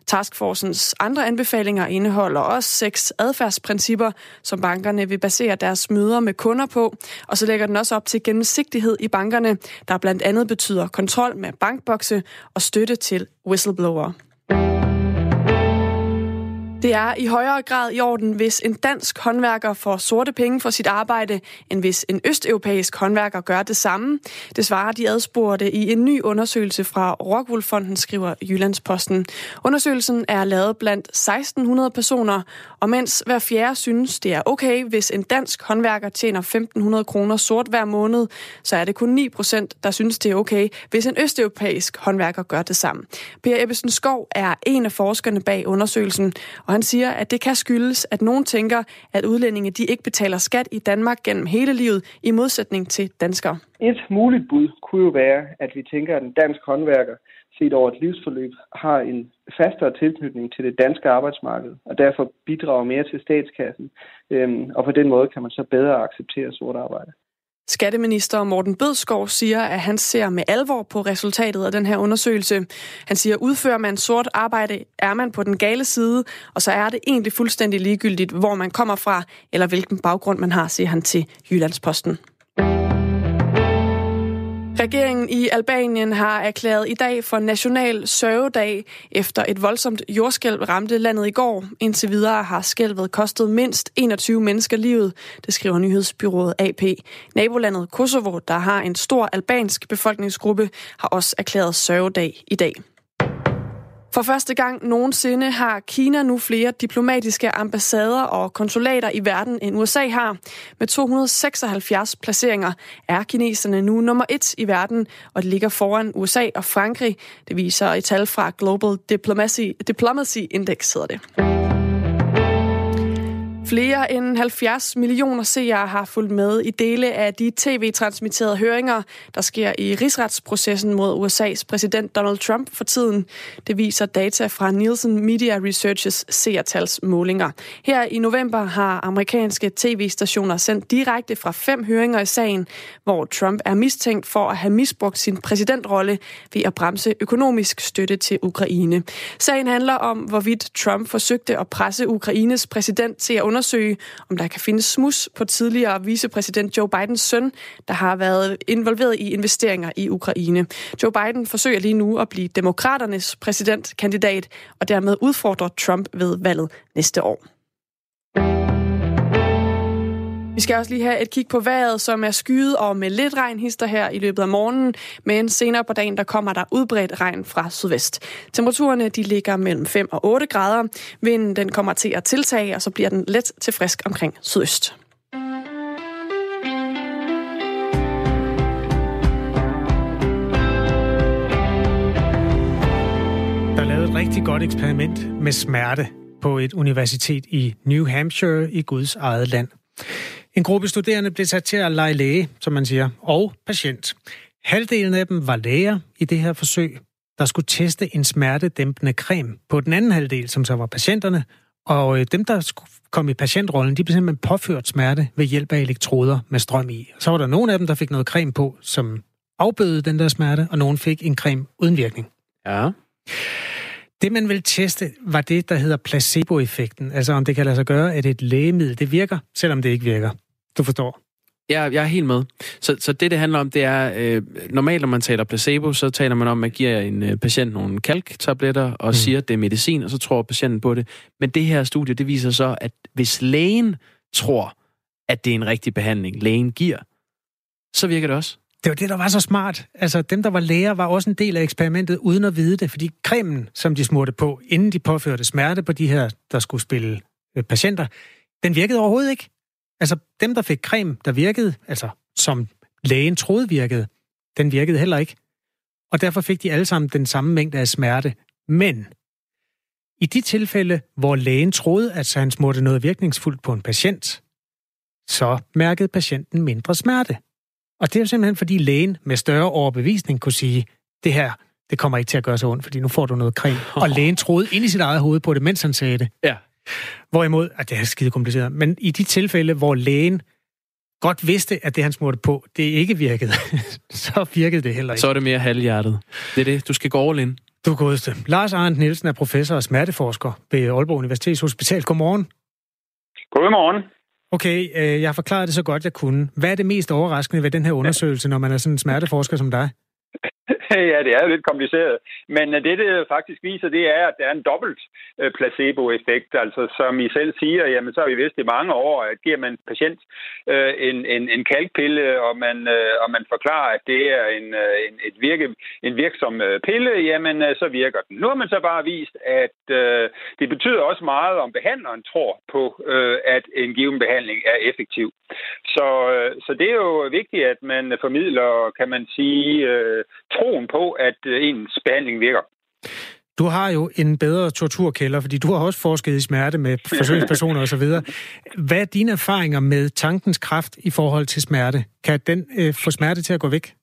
Taskforcens andre anbefalinger indeholder også seks adfærdsprincipper, som bankerne vil basere deres møder med kunder på, og så lægger den også op til gennemsigtighed i bankerne, der blandt andet betyder kontrol med bankbokse og støtte til whistleblower. Det er i højere grad i orden, hvis en dansk håndværker får sorte penge for sit arbejde, end hvis en østeuropæisk håndværker gør det samme. Det svarer de adspurgte i en ny undersøgelse fra Rockwool-fonden, skriver Jyllandsposten. Undersøgelsen er lavet blandt 1600 personer, og mens hver fjerde synes, det er okay, hvis en dansk håndværker tjener 1500 kroner sort hver måned, så er det kun 9 procent, der synes, det er okay, hvis en østeuropæisk håndværker gør det samme. Per Ebbesen Skov er en af forskerne bag undersøgelsen, og han siger, at det kan skyldes, at nogen tænker, at udlændinge de ikke betaler skat i Danmark gennem hele livet, i modsætning til danskere. Et muligt bud kunne jo være, at vi tænker, at en dansk håndværker set over et livsforløb har en fastere tilknytning til det danske arbejdsmarked, og derfor bidrager mere til statskassen. Øhm, og på den måde kan man så bedre acceptere sort arbejde. Skatteminister Morten Bødskov siger, at han ser med alvor på resultatet af den her undersøgelse. Han siger, at udfører man sort arbejde, er man på den gale side, og så er det egentlig fuldstændig ligegyldigt, hvor man kommer fra, eller hvilken baggrund man har, siger han til Jyllandsposten. Regeringen i Albanien har erklæret i dag for national sørgedag efter et voldsomt jordskælv ramte landet i går. Indtil videre har skælvet kostet mindst 21 mennesker livet, det skriver nyhedsbyrået AP. Nabolandet Kosovo, der har en stor albansk befolkningsgruppe, har også erklæret sørgedag i dag. For første gang nogensinde har Kina nu flere diplomatiske ambassader og konsulater i verden, end USA har. Med 276 placeringer er kineserne nu nummer et i verden, og det ligger foran USA og Frankrig. Det viser et tal fra Global Diplomacy, Diplomacy Index, hedder det. Flere end 70 millioner seere har fulgt med i dele af de tv-transmitterede høringer, der sker i rigsretsprocessen mod USA's præsident Donald Trump for tiden. Det viser data fra Nielsen Media Research's seertalsmålinger. Her i november har amerikanske tv-stationer sendt direkte fra fem høringer i sagen, hvor Trump er mistænkt for at have misbrugt sin præsidentrolle ved at bremse økonomisk støtte til Ukraine. Sagen handler om, hvorvidt Trump forsøgte at presse Ukraines præsident til at undersøge, om der kan findes smus på tidligere vicepræsident Joe Bidens søn, der har været involveret i investeringer i Ukraine. Joe Biden forsøger lige nu at blive demokraternes præsidentkandidat, og dermed udfordre Trump ved valget næste år. Vi skal også lige have et kig på vejret, som er skyet og med lidt regn hister her i løbet af morgenen, men senere på dagen der kommer der udbredt regn fra sydvest. Temperaturerne de ligger mellem 5 og 8 grader. Vinden den kommer til at tiltage, og så bliver den let til frisk omkring sydøst. Der er lavet et rigtig godt eksperiment med smerte på et universitet i New Hampshire i Guds eget land. En gruppe studerende blev sat til at lege læge, som man siger, og patient. Halvdelen af dem var læger i det her forsøg, der skulle teste en smertedæmpende creme på den anden halvdel, som så var patienterne. Og øh, dem, der skulle komme i patientrollen, de blev simpelthen påført smerte ved hjælp af elektroder med strøm i. Så var der nogle af dem, der fik noget creme på, som afbødede den der smerte, og nogen fik en creme uden virkning. Ja. Det, man vil teste, var det, der hedder placeboeffekten. Altså om det kan lade sig gøre, at et lægemiddel, det virker, selvom det ikke virker. Du forstår? Jeg, jeg er helt med. Så, så det, det handler om, det er, øh, normalt når man taler placebo, så taler man om, at man giver en øh, patient nogle kalktabletter og mm. siger, at det er medicin, og så tror patienten på det. Men det her studie, det viser så, at hvis lægen tror, at det er en rigtig behandling, lægen giver, så virker det også. Det var det, der var så smart. Altså, dem, der var læger, var også en del af eksperimentet, uden at vide det, fordi cremen, som de smurte på, inden de påførte smerte på de her, der skulle spille øh, patienter, den virkede overhovedet ikke. Altså, dem, der fik creme, der virkede, altså som lægen troede virkede, den virkede heller ikke. Og derfor fik de alle sammen den samme mængde af smerte. Men i de tilfælde, hvor lægen troede, at han smurte noget virkningsfuldt på en patient, så mærkede patienten mindre smerte. Og det er simpelthen, fordi lægen med større overbevisning kunne sige, det her, det kommer ikke til at gøre så ondt, fordi nu får du noget creme. Oh. Og lægen troede ind i sit eget hoved på det, mens han sagde det. Ja. Hvorimod, at det er skide kompliceret, men i de tilfælde, hvor lægen godt vidste, at det, han smurte på, det ikke virkede, <laughs> så virkede det heller ikke. Så er det mere halvhjertet. Det er det. Du skal gå all in. Du godeste. Lars Arndt Nielsen er professor og smerteforsker ved Aalborg Universitetshospital. Godmorgen. Godmorgen. Okay, øh, jeg har forklaret det så godt, jeg kunne. Hvad er det mest overraskende ved den her undersøgelse, når man er sådan en smerteforsker som dig? <laughs> ja, det er jo lidt kompliceret. Men øh, det, det faktisk viser, det er, at der er en dobbelt placeboeffekt. placebo-effekt. Altså, som I selv siger, jamen, så har vi vidst i mange år, at giver man patient øh, en, en, en kalkpille, og man, øh, og man forklarer, at det er en, øh, en, et virke, en virksom øh, pille, jamen, øh, så virker den. Nu har man så bare vist, at øh, det betyder også meget, om behandleren tror på, øh, at en given behandling er effektiv. Så, øh, så det er jo vigtigt, at man formidler, kan man sige, øh, troen på, at øh, ens behandling virker. Du har jo en bedre torturkælder, fordi du har også forsket i smerte med <laughs> forsøgspersoner osv. Hvad er dine erfaringer med tankens kraft i forhold til smerte? Kan den øh, få smerte til at gå væk?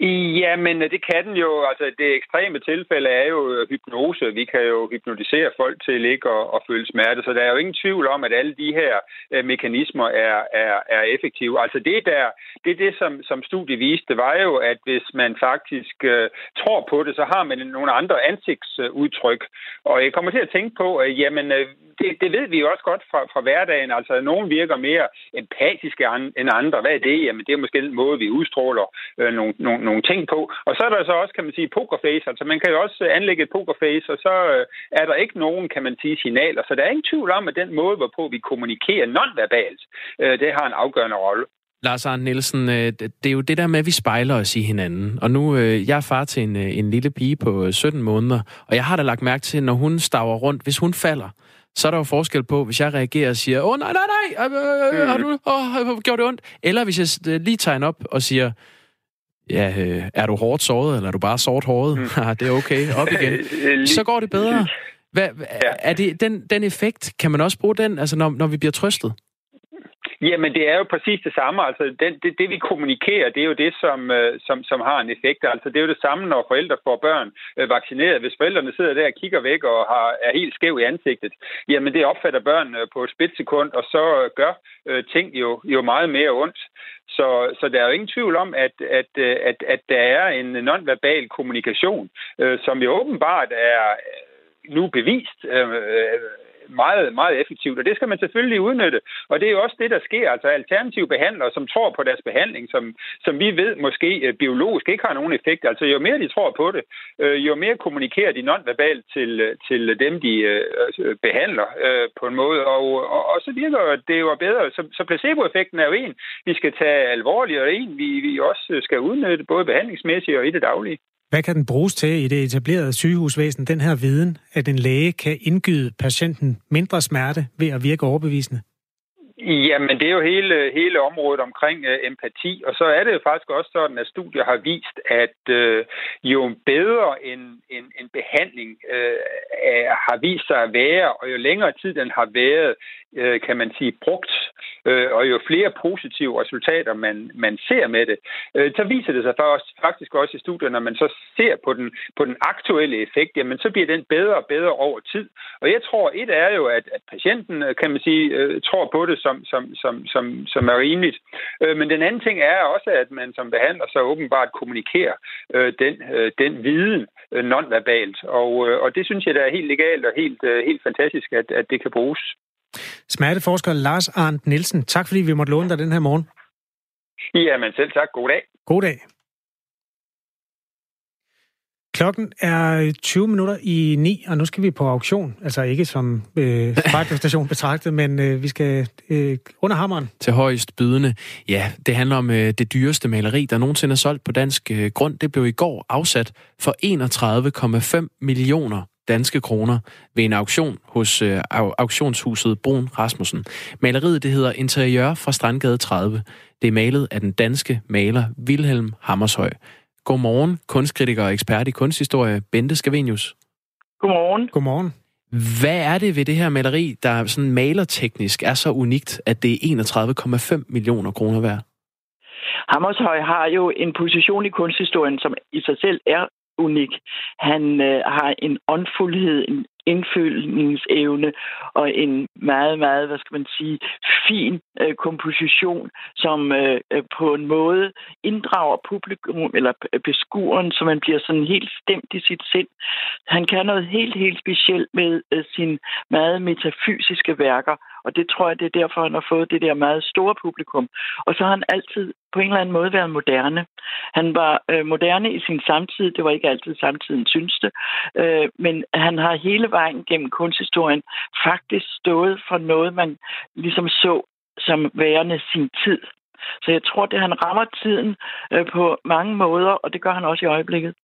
Ja, men øh, det kan den jo. Altså, det ekstreme tilfælde er jo øh, hypnose. Vi kan jo hypnotisere folk til ikke at, at føle smerte, så der er jo ingen tvivl om, at alle de her øh, mekanismer er, er, er effektive. Altså, det der, det, er det som, som studiet viste, var jo, at hvis man faktisk øh, tror på det, så har man nogle andre ansigtsudtryk. Og jeg kommer til at tænke på, at jamen, øh, det, det ved vi jo også godt fra, fra hverdagen. Altså, nogen virker mere empatiske end andre. Hvad er det? Jamen, det er måske den måde, vi udstråler øh, nogle, nogle nogle ting på. Og så er der så også, kan man sige, pokerface. Altså man kan jo også øh, anlægge et pokerface, og så øh, er der ikke nogen, kan man sige, signaler. Så der er ingen tvivl om, at den måde, hvorpå vi kommunikerer nonverbalt, øh, det har en afgørende rolle. Lars Arne Nielsen, det er jo det der med, at vi spejler os i hinanden. Og nu, jeg er far til en, en lille pige på 17 måneder, og jeg har da lagt mærke til, når hun staver rundt, hvis hun falder, så er der jo forskel på, hvis jeg reagerer og siger, åh nej, nej, nej, øh, øh, har du åh, gjort det ondt? Eller hvis jeg lige tager op og siger, ja, øh, er du hårdt såret, eller er du bare sort håret? Mm. <laughs> det er okay, op igen. <laughs> Så går det bedre. Hvad, er det den, den effekt, kan man også bruge den, altså når, når vi bliver trøstet? Jamen, det er jo præcis det samme. Altså, det, det, det vi kommunikerer, det er jo det, som, øh, som, som har en effekt. Altså, det er jo det samme, når forældre får børn øh, vaccineret. Hvis forældrene sidder der og kigger væk og har, er helt skæv i ansigtet, jamen det opfatter børn øh, på et splitsekund, og så gør øh, ting jo, jo meget mere ondt. Så, så der er jo ingen tvivl om, at, at, at, at der er en nonverbal kommunikation, øh, som jo åbenbart er nu bevist øh, øh meget, meget effektivt, og det skal man selvfølgelig udnytte. Og det er jo også det, der sker. Altså alternative behandlere, som tror på deres behandling, som, som vi ved måske øh, biologisk ikke har nogen effekt. Altså jo mere de tror på det, øh, jo mere kommunikerer de nonverbalt til, øh, til dem, de behandler på en måde. Og, og, og så virker det jo bedre. Så, så placeboeffekten er jo en, vi skal tage alvorligt, og en, vi, vi også skal udnytte, både behandlingsmæssigt og i det daglige. Hvad kan den bruges til i det etablerede sygehusvæsen, den her viden, at en læge kan indgyde patienten mindre smerte ved at virke overbevisende? Jamen, det er jo hele, hele området omkring øh, empati, og så er det jo faktisk også sådan, at studier har vist, at øh, jo bedre en, en, en behandling øh, er, har vist sig at være, og jo længere tid den har været, øh, kan man sige, brugt, øh, og jo flere positive resultater man, man ser med det, øh, så viser det sig faktisk også i studier, når man så ser på den, på den aktuelle effekt, jamen så bliver den bedre og bedre over tid. Og jeg tror, et er jo, at, at patienten, øh, kan man sige, øh, tror på det som, som, som, som, som, som er rimeligt. Øh, men den anden ting er også, at man som behandler så åbenbart kommunikerer øh, den, øh, den viden øh, nonverbalt. Og, øh, og det synes jeg, der er helt legalt og helt, øh, helt fantastisk, at, at det kan bruges. Smerteforsker Lars Arndt Nielsen, tak fordi vi måtte låne dig den her morgen. Jamen selv tak. God dag. God dag. Klokken er 20 minutter i 9, og nu skal vi på auktion. Altså ikke som øh, radiostation <laughs> betragtet, men øh, vi skal øh, under hammeren. Til højst bydende. Ja, det handler om øh, det dyreste maleri, der nogensinde er solgt på dansk øh, grund. Det blev i går afsat for 31,5 millioner danske kroner ved en auktion hos øh, auktionshuset Brun Rasmussen. Maleriet det hedder Interiør fra Strandgade 30. Det er malet af den danske maler Wilhelm Hammershøj. Godmorgen, kunstkritiker og ekspert i kunsthistorie, Bente Skavenius. Godmorgen. Godmorgen. Hvad er det ved det her maleri, der sådan malerteknisk er så unikt, at det er 31,5 millioner kroner værd? Hammershøj har jo en position i kunsthistorien, som i sig selv er unik. Han øh, har en åndfuldhed, en indfølningsevne og en meget, meget, hvad skal man sige, fin øh, komposition, som øh, øh på en måde inddrager publikum eller øh, beskueren, så man bliver sådan helt stemt i sit sind. Han kan noget helt, helt specielt med øh, sine meget metafysiske værker, og det tror jeg, det er derfor, han har fået det der meget store publikum. Og så har han altid på en eller anden måde været moderne. Han var øh, moderne i sin samtid. Det var ikke altid samtiden synes det. Øh, men han har hele vejen gennem kunsthistorien faktisk stået for noget, man ligesom så som værende sin tid. Så jeg tror, det han rammer tiden øh, på mange måder, og det gør han også i øjeblikket.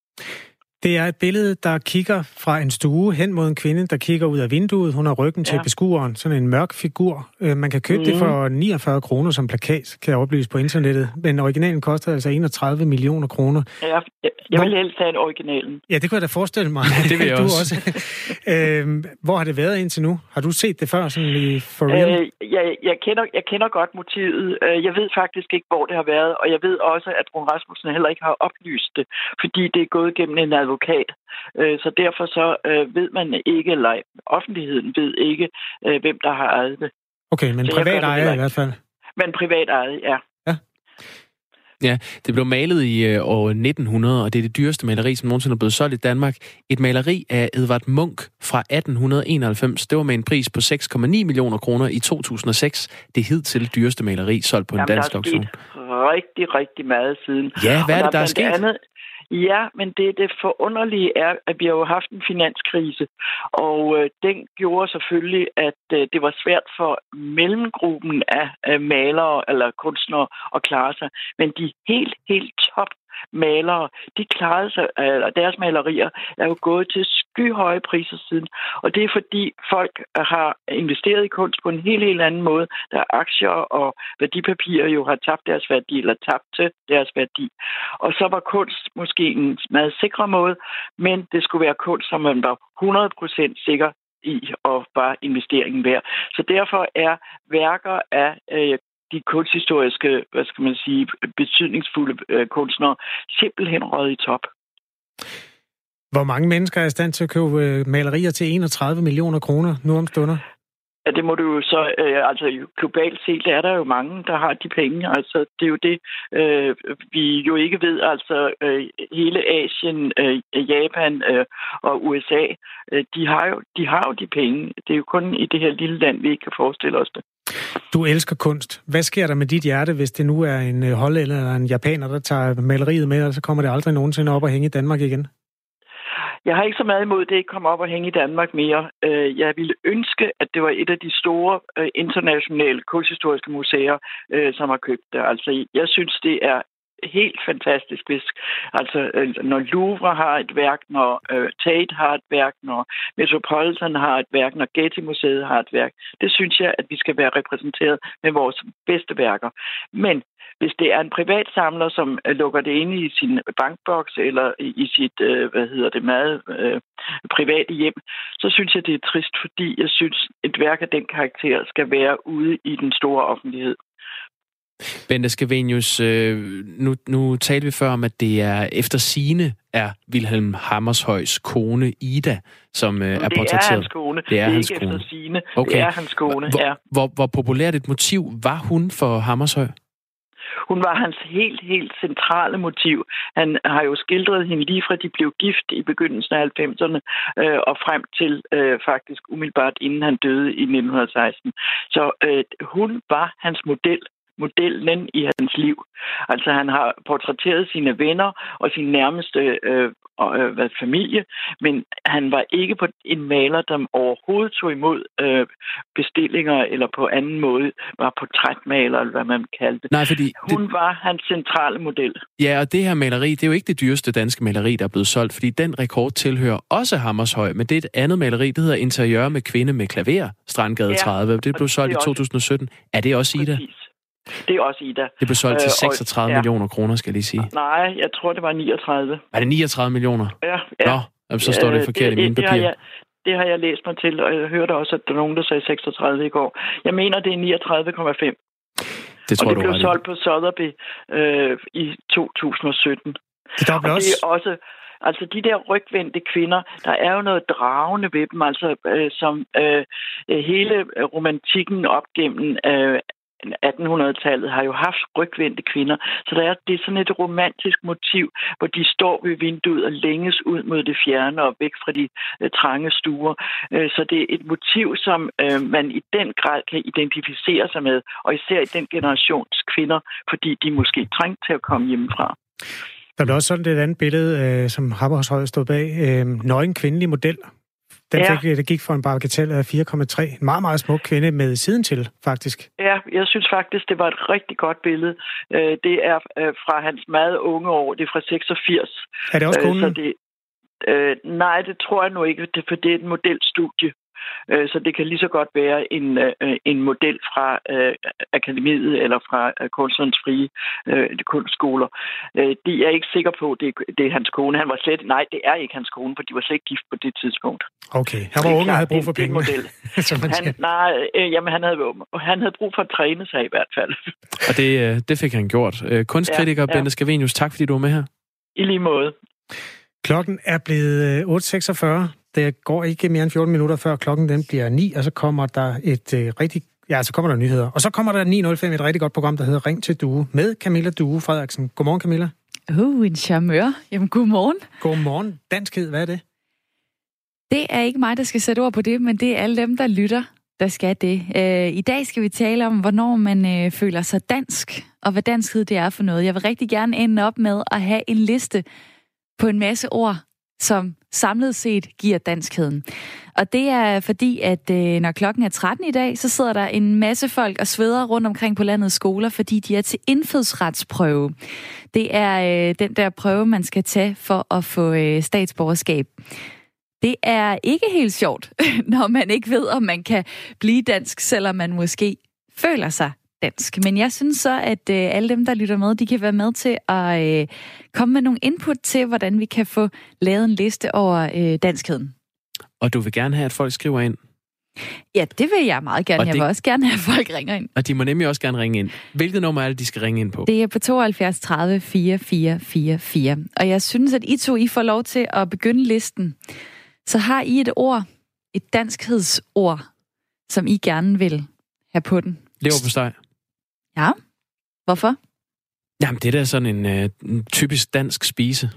Det er et billede, der kigger fra en stue hen mod en kvinde, der kigger ud af vinduet. Hun har ryggen ja. til beskueren, sådan en mørk figur. Øh, man kan købe mm. det for 49 kroner som plakat, kan jeg oplyse på internettet. Men originalen koster altså 31 millioner kroner. Ja, jeg vil helst have en originalen. Ja, det kunne jeg da forestille mig. <laughs> det vil jeg <laughs> du også. også. <laughs> øhm, hvor har det været indtil nu? Har du set det før, sådan i for real? Øh, jeg, jeg, kender, jeg kender godt motivet. Øh, jeg ved faktisk ikke, hvor det har været, og jeg ved også, at Brun Rasmussen heller ikke har oplyst det, fordi det er gået gennem en advokat. Øh, så derfor så øh, ved man ikke, eller offentligheden ved ikke, hvem der har ejet det. Okay, men så privat ejer i hvert fald? Men privat ejet, ja. Ja, det blev malet i øh, år 1900, og det er det dyreste maleri, som nogensinde er blevet solgt i Danmark. Et maleri af Edvard Munch fra 1891. Det var med en pris på 6,9 millioner kroner i 2006. Det hed til dyreste maleri solgt på en Jamen, dansk auktion. rigtig, rigtig meget siden. Ja, hvad er det, der, der er sket? Andet, Ja, men det, det forunderlige er, at vi har jo haft en finanskrise, og øh, den gjorde selvfølgelig, at øh, det var svært for mellemgruppen af øh, malere eller kunstnere at klare sig. Men de helt, helt top malere, de klarede sig, eller deres malerier er jo gået til skyhøje priser siden. Og det er fordi folk har investeret i kunst på en helt, helt anden måde. Der aktier og værdipapirer jo har tabt deres værdi, eller tabt til deres værdi. Og så var kunst måske en meget sikre måde, men det skulle være kunst, som man var 100% sikker i og bare investeringen værd. Så derfor er værker af øh, de kunsthistoriske, hvad skal man sige, betydningsfulde øh, kunstnere simpelthen røget i top. Hvor mange mennesker er i stand til at købe øh, malerier til 31 millioner kroner nu om stunder? Ja, det må du jo så, øh, altså globalt set er der jo mange, der har de penge. Altså, det er jo det, øh, vi jo ikke ved. Altså, øh, hele Asien, øh, Japan øh, og USA, øh, de, har jo, de har jo de penge. Det er jo kun i det her lille land, vi ikke kan forestille os det. Du elsker kunst. Hvad sker der med dit hjerte, hvis det nu er en øh, hollænder eller en japaner, der tager maleriet med, og så kommer det aldrig nogensinde op og hænge i Danmark igen? Jeg har ikke så meget imod, at det ikke kommer op og hænge i Danmark mere. Øh, jeg ville ønske, at det var et af de store øh, internationale kunsthistoriske museer, øh, som har købt det. Altså, jeg synes, det er helt fantastisk, hvis altså, øh, når Louvre har et værk, når øh, Tate har et værk, når Metropolitan har et værk, når Getty-museet har et værk. Det synes jeg, at vi skal være repræsenteret med vores bedste værker. Men hvis det er en privat samler, som øh, lukker det inde i sin bankboks eller i, i sit, øh, hvad hedder det, meget øh, private hjem, så synes jeg, det er trist, fordi jeg synes, et værk af den karakter skal være ude i den store offentlighed. Bente Skavenius, øh, nu, nu talte vi før om, at det er efter sine er Wilhelm Hammershøjs kone Ida, som øh, er portrætteret. Det er hans kone. Det er, det er hans kone. efter sine. Okay. Det er hans kone, hvor, ja. Hvor, hvor populært et motiv var hun for Hammershøj? Hun var hans helt, helt centrale motiv. Han har jo skildret hende lige fra de blev gift i begyndelsen af 90'erne øh, og frem til øh, faktisk umiddelbart inden han døde i 1916. Så øh, hun var hans model modellen i hans liv. Altså han har portrætteret sine venner og sin nærmeste øh, øh, hvad, familie, men han var ikke på en maler, der overhovedet tog imod øh, bestillinger eller på anden måde var portrætmaler, eller hvad man kaldte det. Nej, fordi Hun det... var hans centrale model. Ja, og det her maleri, det er jo ikke det dyreste danske maleri, der er blevet solgt, fordi den rekord tilhører også Hammershøj, men det er et andet maleri, det hedder Interiør med kvinde med klaver, Strandgade Ja, 30. Det blev solgt i det også- 2017. Er det også Ida? Præcis. Det er også Ida. Det blev solgt til Øh, og- 36 ja. millioner kroner, skal jeg lige sige. Nej, jeg tror, det var 39. Er det 39 millioner? Ja, ja. Nå, jamen, så står det Øh, forkert i mine det har papirer. jeg, det har jeg læst mig til, og jeg hørte også, at der er nogen, der sagde 36 i går. Jeg mener, det er 39,5. Det tror og det du blev solgt på Sotheby øh, i 2017. Det er Og det også... er også, altså de der rygvendte kvinder, der er jo noget dragende ved dem, altså øh, som øh, hele romantikken op gennem øh, 1800-tallet har jo haft rygvendte kvinder. Så der er, det er sådan et romantisk motiv, hvor de står ved vinduet og længes ud mod det fjerne og væk fra de øh, trange stuer. Øh, så det er et motiv, som øh, man i den grad kan identificere sig med, og især i den generations kvinder, fordi de måske trængte til at komme hjemmefra. Der blev også sådan et andet billede, øh, som Hammershøj stod bag. Øh, nøgen kvindelig model. Den Ja. fik, det gik for en bagatel af 4,3. En meget, meget smuk kvinde med siden til, faktisk. Ja, jeg synes faktisk, det var et rigtig godt billede. Øh, Det er øh, fra hans meget unge år. Det er fra 86. Er det også Øh, konen? Så det, øh, nej, det tror jeg nu ikke, det, for det er et modelstudie. Øh, Så det kan lige så godt være en, øh, en model fra øh, akademiet eller fra kunstnerens frie øh, kunstskoler. Øh, de er ikke sikker på, at det, er- det er hans kone. Han var slet, nej, det er ikke hans kone, for de var slet ikke gift på det tidspunkt. Okay, han var unge og havde brug for penge. model. <laughs> Han, nej, øh, jamen, han, havde, han havde brug for at træne sig i hvert fald. Og det, det fik han gjort. Kunstkritiker Ja, ja, ja. ja. Bente Skavenius, tak fordi du var med her. I lige måde. Klokken er blevet øh, 8.46. Det går ikke mere end 14 minutter, før klokken den bliver 9, og så kommer der et øh, rigtig... Ja, så kommer der nyheder. Og så kommer der 9.05 et rigtig godt program, der hedder Ring til Due, med Camilla Due Frederiksen. Godmorgen, Camilla. Uh, en charmeur. Jamen, godmorgen. Godmorgen. Danskhed, hvad er det? Det er ikke mig, der skal sætte ord på det, men det er alle dem, der lytter, der skal det. Øh, I dag skal vi tale om, hvornår man øh, føler sig dansk, og hvad danskhed det er for noget. Jeg vil rigtig gerne ende op med at have en liste på en masse ord, som samlet set giver danskheden. Og det er fordi, at øh, når klokken er 13 i dag, så sidder der en masse folk og sveder rundt omkring på landets skoler, fordi de er til indfødsretsprøve. Det er øh, den der prøve, man skal tage for at få øh, statsborgerskab. Det er ikke helt sjovt, <laughs> når man ikke ved, om man kan blive dansk, selvom man måske føler sig dansk. Men jeg synes så, at øh, alle dem, der lytter med, de kan være med til at øh, komme med nogle input til, hvordan vi kan få lavet en liste over øh, danskheden. Og du vil gerne have, at folk skriver ind. Ja, det vil jeg meget gerne. Og Jeg det- vil også gerne have, at folk ringer ind. Og de må nemlig også gerne ringe ind. Hvilket nummer er det, de skal ringe ind på? Det er på 72 30 4444. Og jeg synes, at I to I får lov til at begynde listen. Så har I et ord, et danskhedsord, som I gerne vil have på den. Lever på steg. Ja. Hvorfor? Jamen, det er da sådan en, øh, en typisk dansk spise.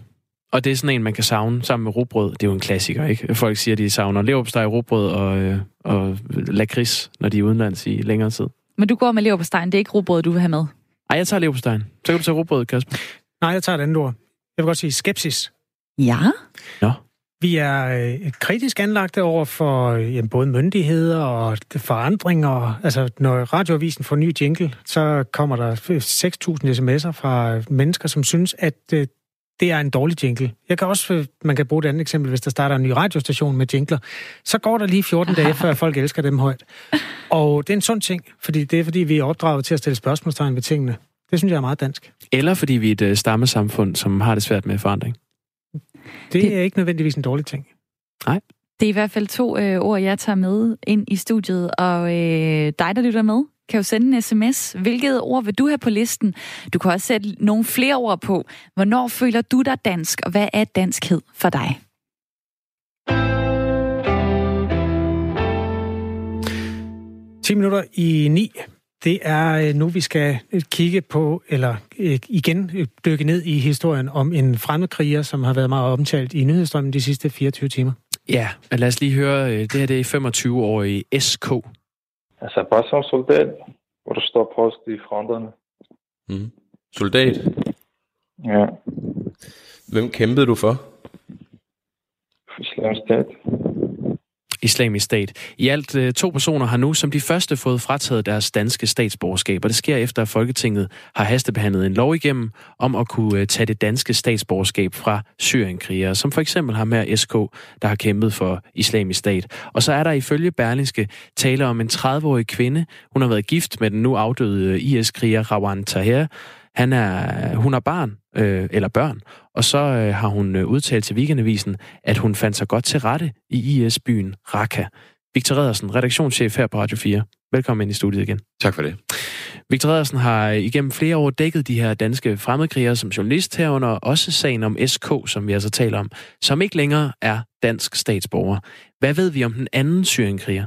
Og det er sådan en, man kan savne sammen med rugbrød. Det er jo en klassiker, ikke? Folk siger, de savner leverpostej, rugbrød og, øh, og lakrids, når de er udenlands i længere tid. Men du går med lever på stegen. Det er ikke rugbrød, du vil have med. Ej, jeg tager leverpostejen. Så kan du tage rugbrød, Kasper. Nej, jeg tager et andet ord. Jeg vil godt sige skepsis. Ja. Nå. Vi er øh, kritisk anlagte over for øh, jamen, både myndigheder og forandringer. Altså, når radioavisen får ny jingle, så kommer der 6.000 sms'er fra øh, mennesker, som synes, at øh, det er en dårlig jingle. Jeg kan også, øh, man kan bruge et andet eksempel, hvis der starter en ny radiostation med jingler. Så går der lige 14 dage, før folk elsker dem højt. Og det er en sund ting, fordi det er, fordi vi er opdraget til at stille spørgsmålstegn ved tingene. Det synes jeg er meget dansk. Eller fordi vi er et stammesamfund, som har det svært med forandring. Det er ikke nødvendigvis en dårlig ting. Det er i hvert fald to øh, ord, jeg tager med ind i studiet. Og øh, dig, der lytter med, kan jo sende en sms. Hvilket ord vil du have på listen? Du kan også sætte nogle flere ord på. Hvornår føler du dig dansk, og hvad er danskhed for dig? 10 minutter i 9. Det er øh, nu, vi skal øh, kigge på, eller øh, igen dykke ned i historien om en fremmedkriger, som har været meget omtalt i nyhedsstrømmen de sidste 24 timer. Ja, men lad os lige høre, det her det er 25-årige SK. Altså, bare som soldat, hvor du står post i fronterne. Mm. Soldat? Ja. Hvem kæmpede du for? Islamisk stat. Islamisk Stat. I alt øh, to personer har nu som de første fået frataget deres danske statsborgerskab, og det sker efter, at Folketinget har hastebehandlet en lov igennem om at kunne øh, tage det danske statsborgerskab fra syrienkrigere, som for eksempel har med SK, der har kæmpet for Islamisk Stat. Og så er der ifølge Berlingske tale om en 30-årig kvinde. Hun har været gift med den nu afdøde øh, IS-kriger Rawan Taher, han er, hun har barn, øh, eller børn, og så øh, har hun øh, udtalt til Weekendavisen, at hun fandt sig godt til rette i IS-byen Raqqa. Victor Redersen, redaktionschef her på Radio 4. Velkommen ind i studiet igen. Tak for det. Victor Redersen har igennem flere år dækket de her danske fremmedkrigere som journalist herunder, også sagen om SK, som vi altså taler om, som ikke længere er dansk statsborger. Hvad ved vi om den anden syrienkriger?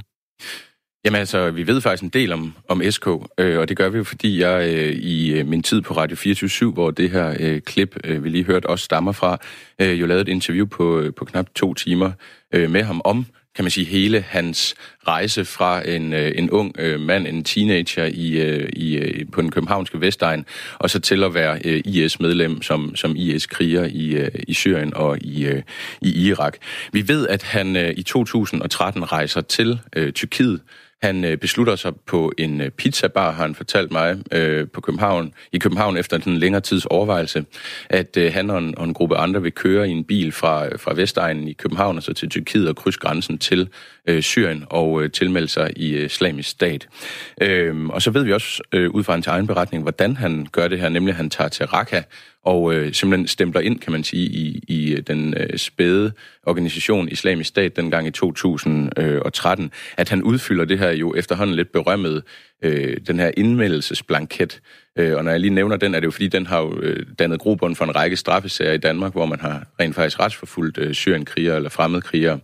Jamen altså, vi ved faktisk en del om, om SK, øh, og det gør vi jo, fordi jeg øh, i øh, min tid på Radio 24 hvor det her øh, klip, øh, vi lige hørte, også stammer fra, øh, jo lavede et interview på, øh, på knap to timer øh, med ham om kan man sige, hele hans rejse fra en, øh, en ung øh, mand, en teenager i, øh, i, øh, på den københavnske Vestegn, og så til at være øh, IS-medlem som, som IS-kriger i, øh, i Syrien og i, øh, i Irak. Vi ved, at han øh, i 2013 rejser til øh, Tyrkiet, han øh, beslutter sig på en øh, pizzabar, har han fortalt mig, øh, på København, i København efter en længere tids overvejelse, at øh, han og en, og en gruppe andre vil køre i en bil fra, øh, fra Vestegnen i København og så til Tyrkiet og krydse grænsen til øh, Syrien og øh, tilmelde sig i øh, islamisk stat. Øh, og så ved vi også øh, ud fra hans egen beretning, hvordan han gør det her, nemlig at han tager til Raqqa, og øh, simpelthen stempler ind, kan man sige, i, i øh, den øh, spæde organisation Islamisk Stat dengang i 2013, øh, at han udfylder det her jo efterhånden lidt berømmet, øh, den her indmeldelsesblanket. Øh, og når jeg lige nævner den, er det jo fordi, den har jo øh, dannet grobund for en række straffesager i Danmark, hvor man har rent faktisk retsforfulgt øh, syrienkrigere eller fremmedkrigere.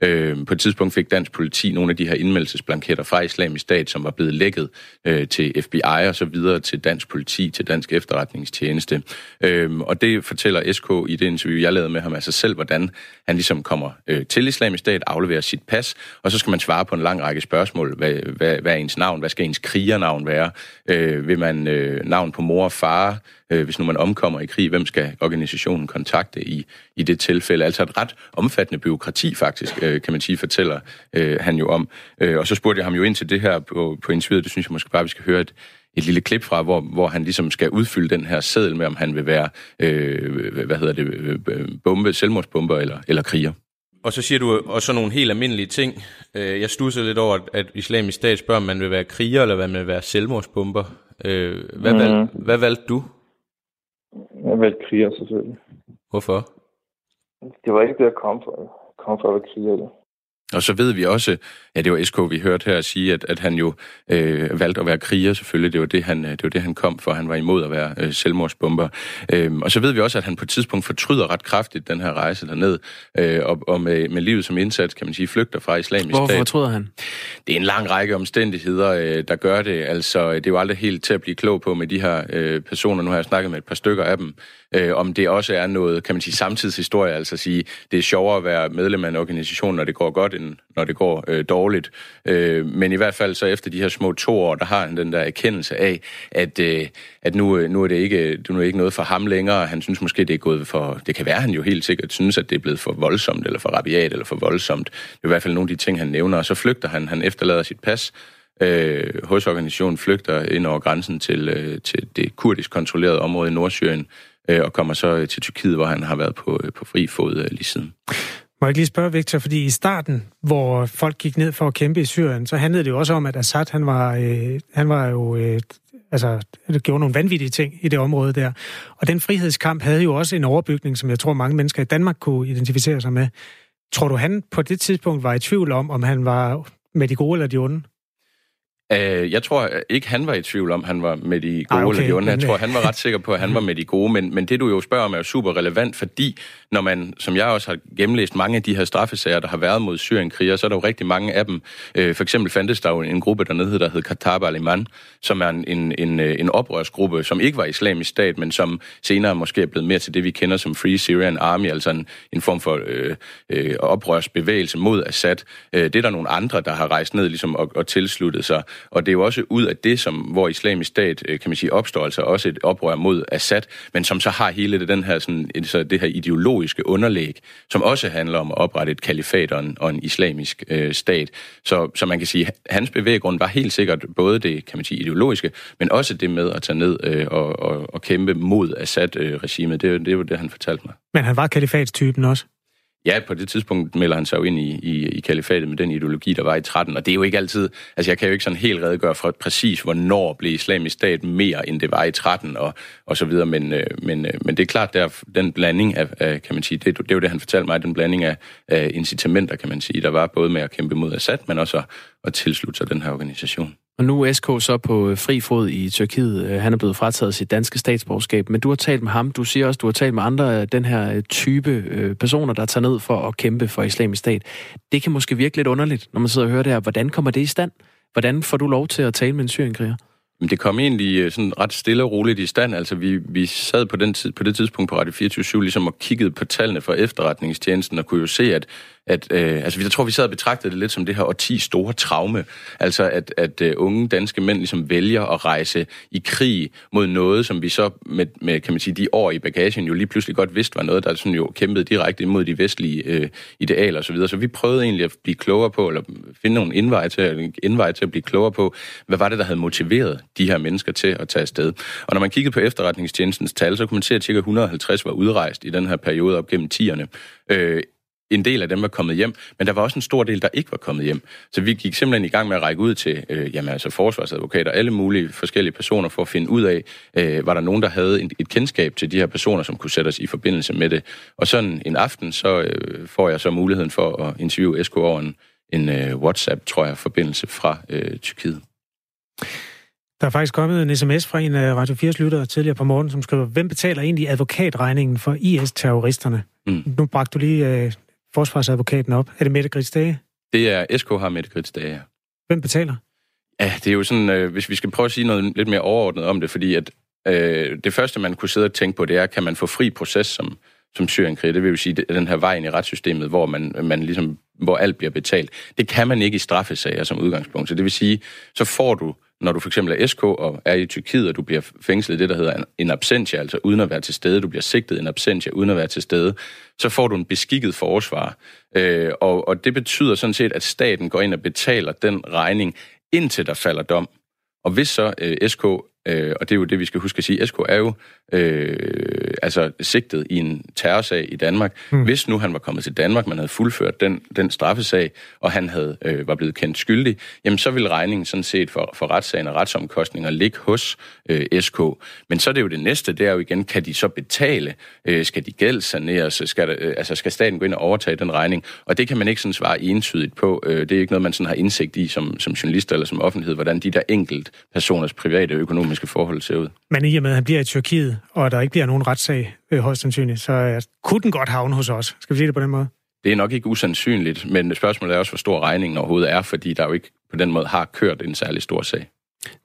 Øh, på et tidspunkt fik dansk politi nogle af de her indmeldelsesblanketter fra islamisk stat, som var blevet lækket øh, til FBI og så videre til dansk politi, til dansk efterretningstjeneste. Øh, og det fortæller SK i det interview, jeg lavede med ham, altså selv, hvordan han ligesom kommer øh, til islamisk stat, afleverer sit pas, og så skal man svare på en lang række spørgsmål. Hvad, hvad, hvad er ens navn? Hvad skal ens krigernavn være? Øh, vil man øh, navn på mor og far? Øh, hvis nu man omkommer i krig, hvem skal organisationen kontakte i, i det tilfælde? Altså et ret omfattende byråkrati faktisk, øh, kan man sige, fortæller øh, han jo om. Øh, og så spurgte jeg ham jo ind til det her på, på interviewet, det synes jeg måske bare, vi skal høre et, et lille klip fra, hvor, hvor han ligesom skal udfylde den her seddel med, om han vil være, øh, hvad hedder det, bombe, selvmordsbomber eller, eller kriger. Og så siger du også nogle helt almindelige ting. Jeg stusser lidt over, at islamisk stat spørger, om man vil være kriger, eller hvad man vil være selvmordsbomber. Hvad, mm. valg, hvad valgte du? Jeg valgte kriger, selvfølgelig. Hvorfor? Det var ikke det, jeg kom for. Jeg kom for at være kriger. Og så ved vi også, ja, det var SK, vi hørte her sige, at, at han jo øh, valgte at være kriger selvfølgelig. Det var det, han, det var det, han kom for. Han var imod at være øh, selvmordsbomber. Øhm, og så ved vi også, at han på et tidspunkt fortryder ret kraftigt den her rejse derned, øh, og, og med, med livet som indsats, kan man sige, flygter fra islamisk Hvorfor stat. Hvorfor fortryder han? Det er en lang række omstændigheder, øh, der gør det. Altså, det er jo aldrig helt til at blive klog på med de her øh, personer. Nu har jeg snakket med et par stykker af dem, øh, om det også er noget, kan man sige, samtidshistorie, altså at sige, det er sjovere at være medlem af en organisation, når det går godt, end når det går øh, dårligt. Øh, men i hvert fald så efter de her små to år, der har han den der erkendelse af, at, øh, at nu, øh, nu, er det ikke, nu er det ikke noget for ham længere. Han synes måske, det er gået for... Det kan være, han jo helt sikkert synes, at det er blevet for voldsomt, eller for rabiat, eller for voldsomt. Det er i hvert fald nogle af de ting, han nævner. Og så flygter han. Han efterlader sit pas, øh, hos organisationen flygter ind over grænsen til, øh, til det kurdisk kontrollerede område i Nordsyrien, øh, og kommer så øh, til Tyrkiet, hvor han har været på, øh, på fri fod øh, lige siden. Må jeg lige spørge, Victor, fordi i starten, hvor folk gik ned for at kæmpe i Syrien, så handlede det jo også om, at Assad, han var, øh, han var jo, øh, altså, det gjorde nogle vanvittige ting i det område der. Og den frihedskamp havde jo også en overbygning, som jeg tror, mange mennesker i Danmark kunne identificere sig med. Tror du, han på det tidspunkt var i tvivl om, om han var med de gode eller de onde? Uh, jeg tror ikke, han var i tvivl om, han var med de gode Ej, okay. eller de onde. Jeg tror, øh, han var ret sikker på, at han var med de gode. Men, men det, du jo spørger om, er jo super relevant, fordi når man, som jeg også har gennemlæst mange af de her straffesager, der har været mod syrienkriger, så er der jo rigtig mange af dem. Øh, for eksempel fandtes der jo en gruppe dernede, der hed Qatar Aliman, som er en, en, en, øh, en oprørsgruppe, som ikke var islamisk stat, men som senere måske er blevet mere til det, vi kender som Free Syrian Army, altså en, en form for øh, øh, oprørsbevægelse mod Assad. Øh, det er der nogle andre, der har rejst ned ligesom, og, og tilsluttet sig. Og det er jo også ud af det, som, hvor islamisk stat, øh, kan man sige, opstår altså også et oprør mod Assad, men som så har hele det, den her, sådan, så det her ideologiske underlæg, som også handler om at oprette et kalifat og en, og en islamisk øh, stat. Så, så man kan sige, hans bevæggrund var helt sikkert både det, kan man sige, ideologiske, men også det med at tage ned øh, og, og, og kæmpe mod Assad-regimet. Øh, det, det var det, han fortalte mig. Men han var kalifatstypen også. Ja, på det tidspunkt melder han sig jo ind i, i, i kalifatet med den ideologi, der var i 13, og det er jo ikke altid, altså jeg kan jo ikke sådan helt redegøre for præcis, hvornår blev islamisk stat mere, end det var i 13 og, og så videre, men, øh, men, øh, men det er klart, der den blanding af, af kan man sige, det, det er jo det, han fortalte mig, den blanding af, af incitamenter, kan man sige, der var både med at kæmpe mod Assad, men også at, at tilslutte sig den her organisation. Og nu er SK så på øh, fri fod i Tyrkiet. Øh, han er blevet frataget sit danske statsborgerskab, men du har talt med ham. Du siger også, du har talt med andre af den her type personer, der tager ned for at kæmpe for islamisk stat. Det kan måske virke lidt underligt, når man sidder og hører det her. Hvordan kommer det i stand? Hvordan får du lov til at tale med en syrienkriger? Men det kom egentlig sådan ret stille og roligt i stand. Altså, vi, vi sad på, den tid, på det tidspunkt på Radio 24 ligesom og kiggede på tallene fra efterretningstjenesten og kunne jo se, at, at øh, altså, jeg tror, vi sad og betragtede det lidt som det her årti store traume. Altså, at, at uh, unge danske mænd ligesom vælger at rejse i krig mod noget, som vi så med, med kan man sige, de år i bagagen jo lige pludselig godt vidste var noget, der sådan jo kæmpede direkte imod de vestlige øh, idealer osv. Så, videre. så vi prøvede egentlig at blive klogere på, eller finde nogle indveje til, indveje til at blive klogere på, hvad var det, der havde motiveret de her mennesker til at tage afsted. Og når man kiggede på efterretningstjenestens tal, så kunne man se, at ca. 150 var udrejst i den her periode op gennem 10'erne. Øh, en del af dem var kommet hjem, men der var også en stor del, der ikke var kommet hjem. Så vi gik simpelthen i gang med at række ud til øh, jamen, altså forsvarsadvokater, alle mulige forskellige personer, for at finde ud af, øh, var der nogen, der havde et, et kendskab til de her personer, som kunne sætte os i forbindelse med det. Og sådan en aften, så øh, får jeg så muligheden for at interviewe SK over en, en øh, WhatsApp, tror jeg, forbindelse fra øh, Tyrkiet. Der er faktisk kommet en sms fra en af Radio 4's lyttere tidligere på morgen, som skriver, hvem betaler egentlig advokatregningen for IS-terroristerne? Mm. Nu bragte du lige øh, forsvarsadvokaten op. Er det Mette Grits Dage? Det er SK har Mette Grits Dage. Hvem betaler? Ja, det er jo sådan, øh, hvis vi skal prøve at sige noget lidt mere overordnet om det, fordi at øh, det første, man kunne sidde og tænke på, det er, kan man få fri proces som, som syrienkriger? Det vil jo sige, det den her vej ind i retssystemet, hvor man, man ligesom, hvor alt bliver betalt. Det kan man ikke i straffesager som udgangspunkt. Så det vil sige, så får du når du for eksempel er SK og er i Tyrkiet, og du bliver fængslet det, der hedder en absentia, altså uden at være til stede, du bliver sigtet en absentia uden at være til stede, så får du en beskikket forsvar. Øh, og, og det betyder sådan set, at staten går ind og betaler den regning, indtil der falder dom. Og hvis så øh, SK, øh, og det er jo det, vi skal huske at sige, SK er jo øh, altså sigtet i en terrorsag i Danmark. Mm. Hvis nu han var kommet til Danmark, man havde fuldført den, den straffesag, og han havde øh, var blevet kendt skyldig, jamen så vil regningen sådan set for, for retssagen og retsomkostninger ligge hos øh, SK. Men så er det jo det næste, det er jo igen, kan de så betale? Øh, skal de gældsaneres? Skal, der, øh, altså skal staten gå ind og overtage den regning? Og det kan man ikke sådan svare entydigt på. Øh, det er ikke noget, man sådan har indsigt i som, som journalist eller som offentlighed, hvordan de der enkelt personers private økonomiske forhold ser ud. Men i og med, at han bliver i Tyrkiet, og der ikke bliver nogen retssag øh, højst sandsynligt, så øh, kunne den godt havne hos os. Skal vi sige det på den måde? Det er nok ikke usandsynligt, men spørgsmålet er også, hvor stor regningen overhovedet er, fordi der jo ikke på den måde har kørt en særlig stor sag.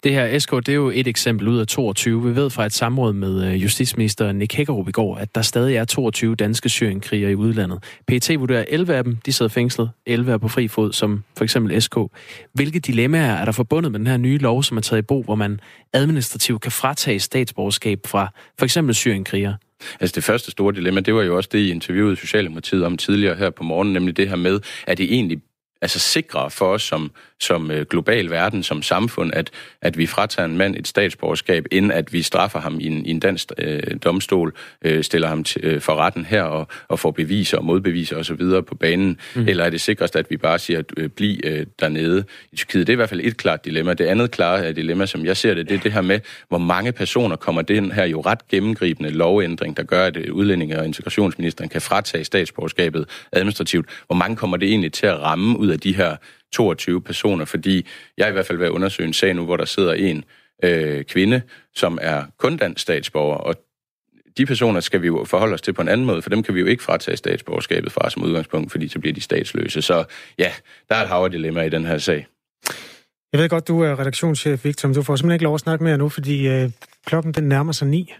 Det her SK, det er jo et eksempel ud af 22. Vi ved fra et samråd med øh, justitsminister Nick Hækkerup i går, at der stadig er 22 danske syrienkrigere i udlandet. PET vurderer 11 af dem, de sidder fængslet. 11 er på fri fod, som for eksempel SK. Hvilke dilemmaer er der forbundet med den her nye lov, som er taget i brug, hvor man administrativt kan fratage statsborgerskab fra for eksempel syrienkrigere? Altså det første store dilemma, det var jo også det, I interviewede Socialdemokratiet om tidligere her på morgen, nemlig det her med, at det egentlig altså sikrere for os som, som global verden, som samfund, at, at vi fratager en mand et statsborgerskab, inden at vi straffer ham i en, i en dansk øh, domstol, øh, stiller ham til, øh, for retten her og, og får beviser og modbeviser osv. på banen, mm. eller er det sikrest, at vi bare siger, at øh, bliv øh, dernede i Tyrkiet? Det er i hvert fald et klart dilemma. Det andet klare dilemma, som jeg ser det, det er det her med, hvor mange personer kommer den her jo ret gennemgribende lovændring, der gør, at udlændinge- og integrationsministeren kan fratage statsborgerskabet administrativt. Hvor mange kommer det egentlig til at ramme ud af de her 22 personer, fordi jeg i hvert fald vil undersøge en sag nu, hvor der sidder en øh, kvinde, som er kun dansk statsborger, og de personer skal vi jo forholde os til på en anden måde, for dem kan vi jo ikke fratage statsborgerskabet fra som udgangspunkt, fordi så bliver de statsløse. Så ja, der er et hav dilemma i den her sag. Jeg ved godt, du er redaktionschef, Victor, men du får simpelthen ikke lov at snakke mere nu, fordi øh, klokken den nærmer sig ni.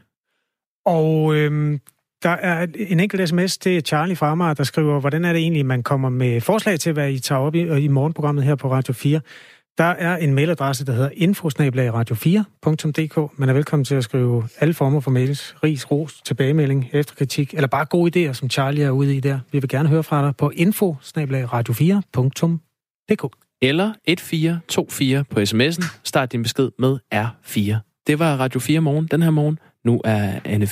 Og øh, der er en enkelt sms til Charlie Farmer, der skriver, hvordan er det egentlig, man kommer med forslag til, hvad I tager op i, øh, i morgenprogrammet her på Radio 4. Der er en mailadresse, der hedder infosnabelagradio4.dk. Man er velkommen til at skrive alle former for mails. Ris, ros, tilbagemelding, efterkritik, eller bare gode idéer, som Charlie er ude i der. Vi vil gerne høre fra dig på infosnabelagradio4.dk. Eller 1424 på sms'en. Start din besked med R4. Det var Radio 4 morgen den her morgen. Nu er Anne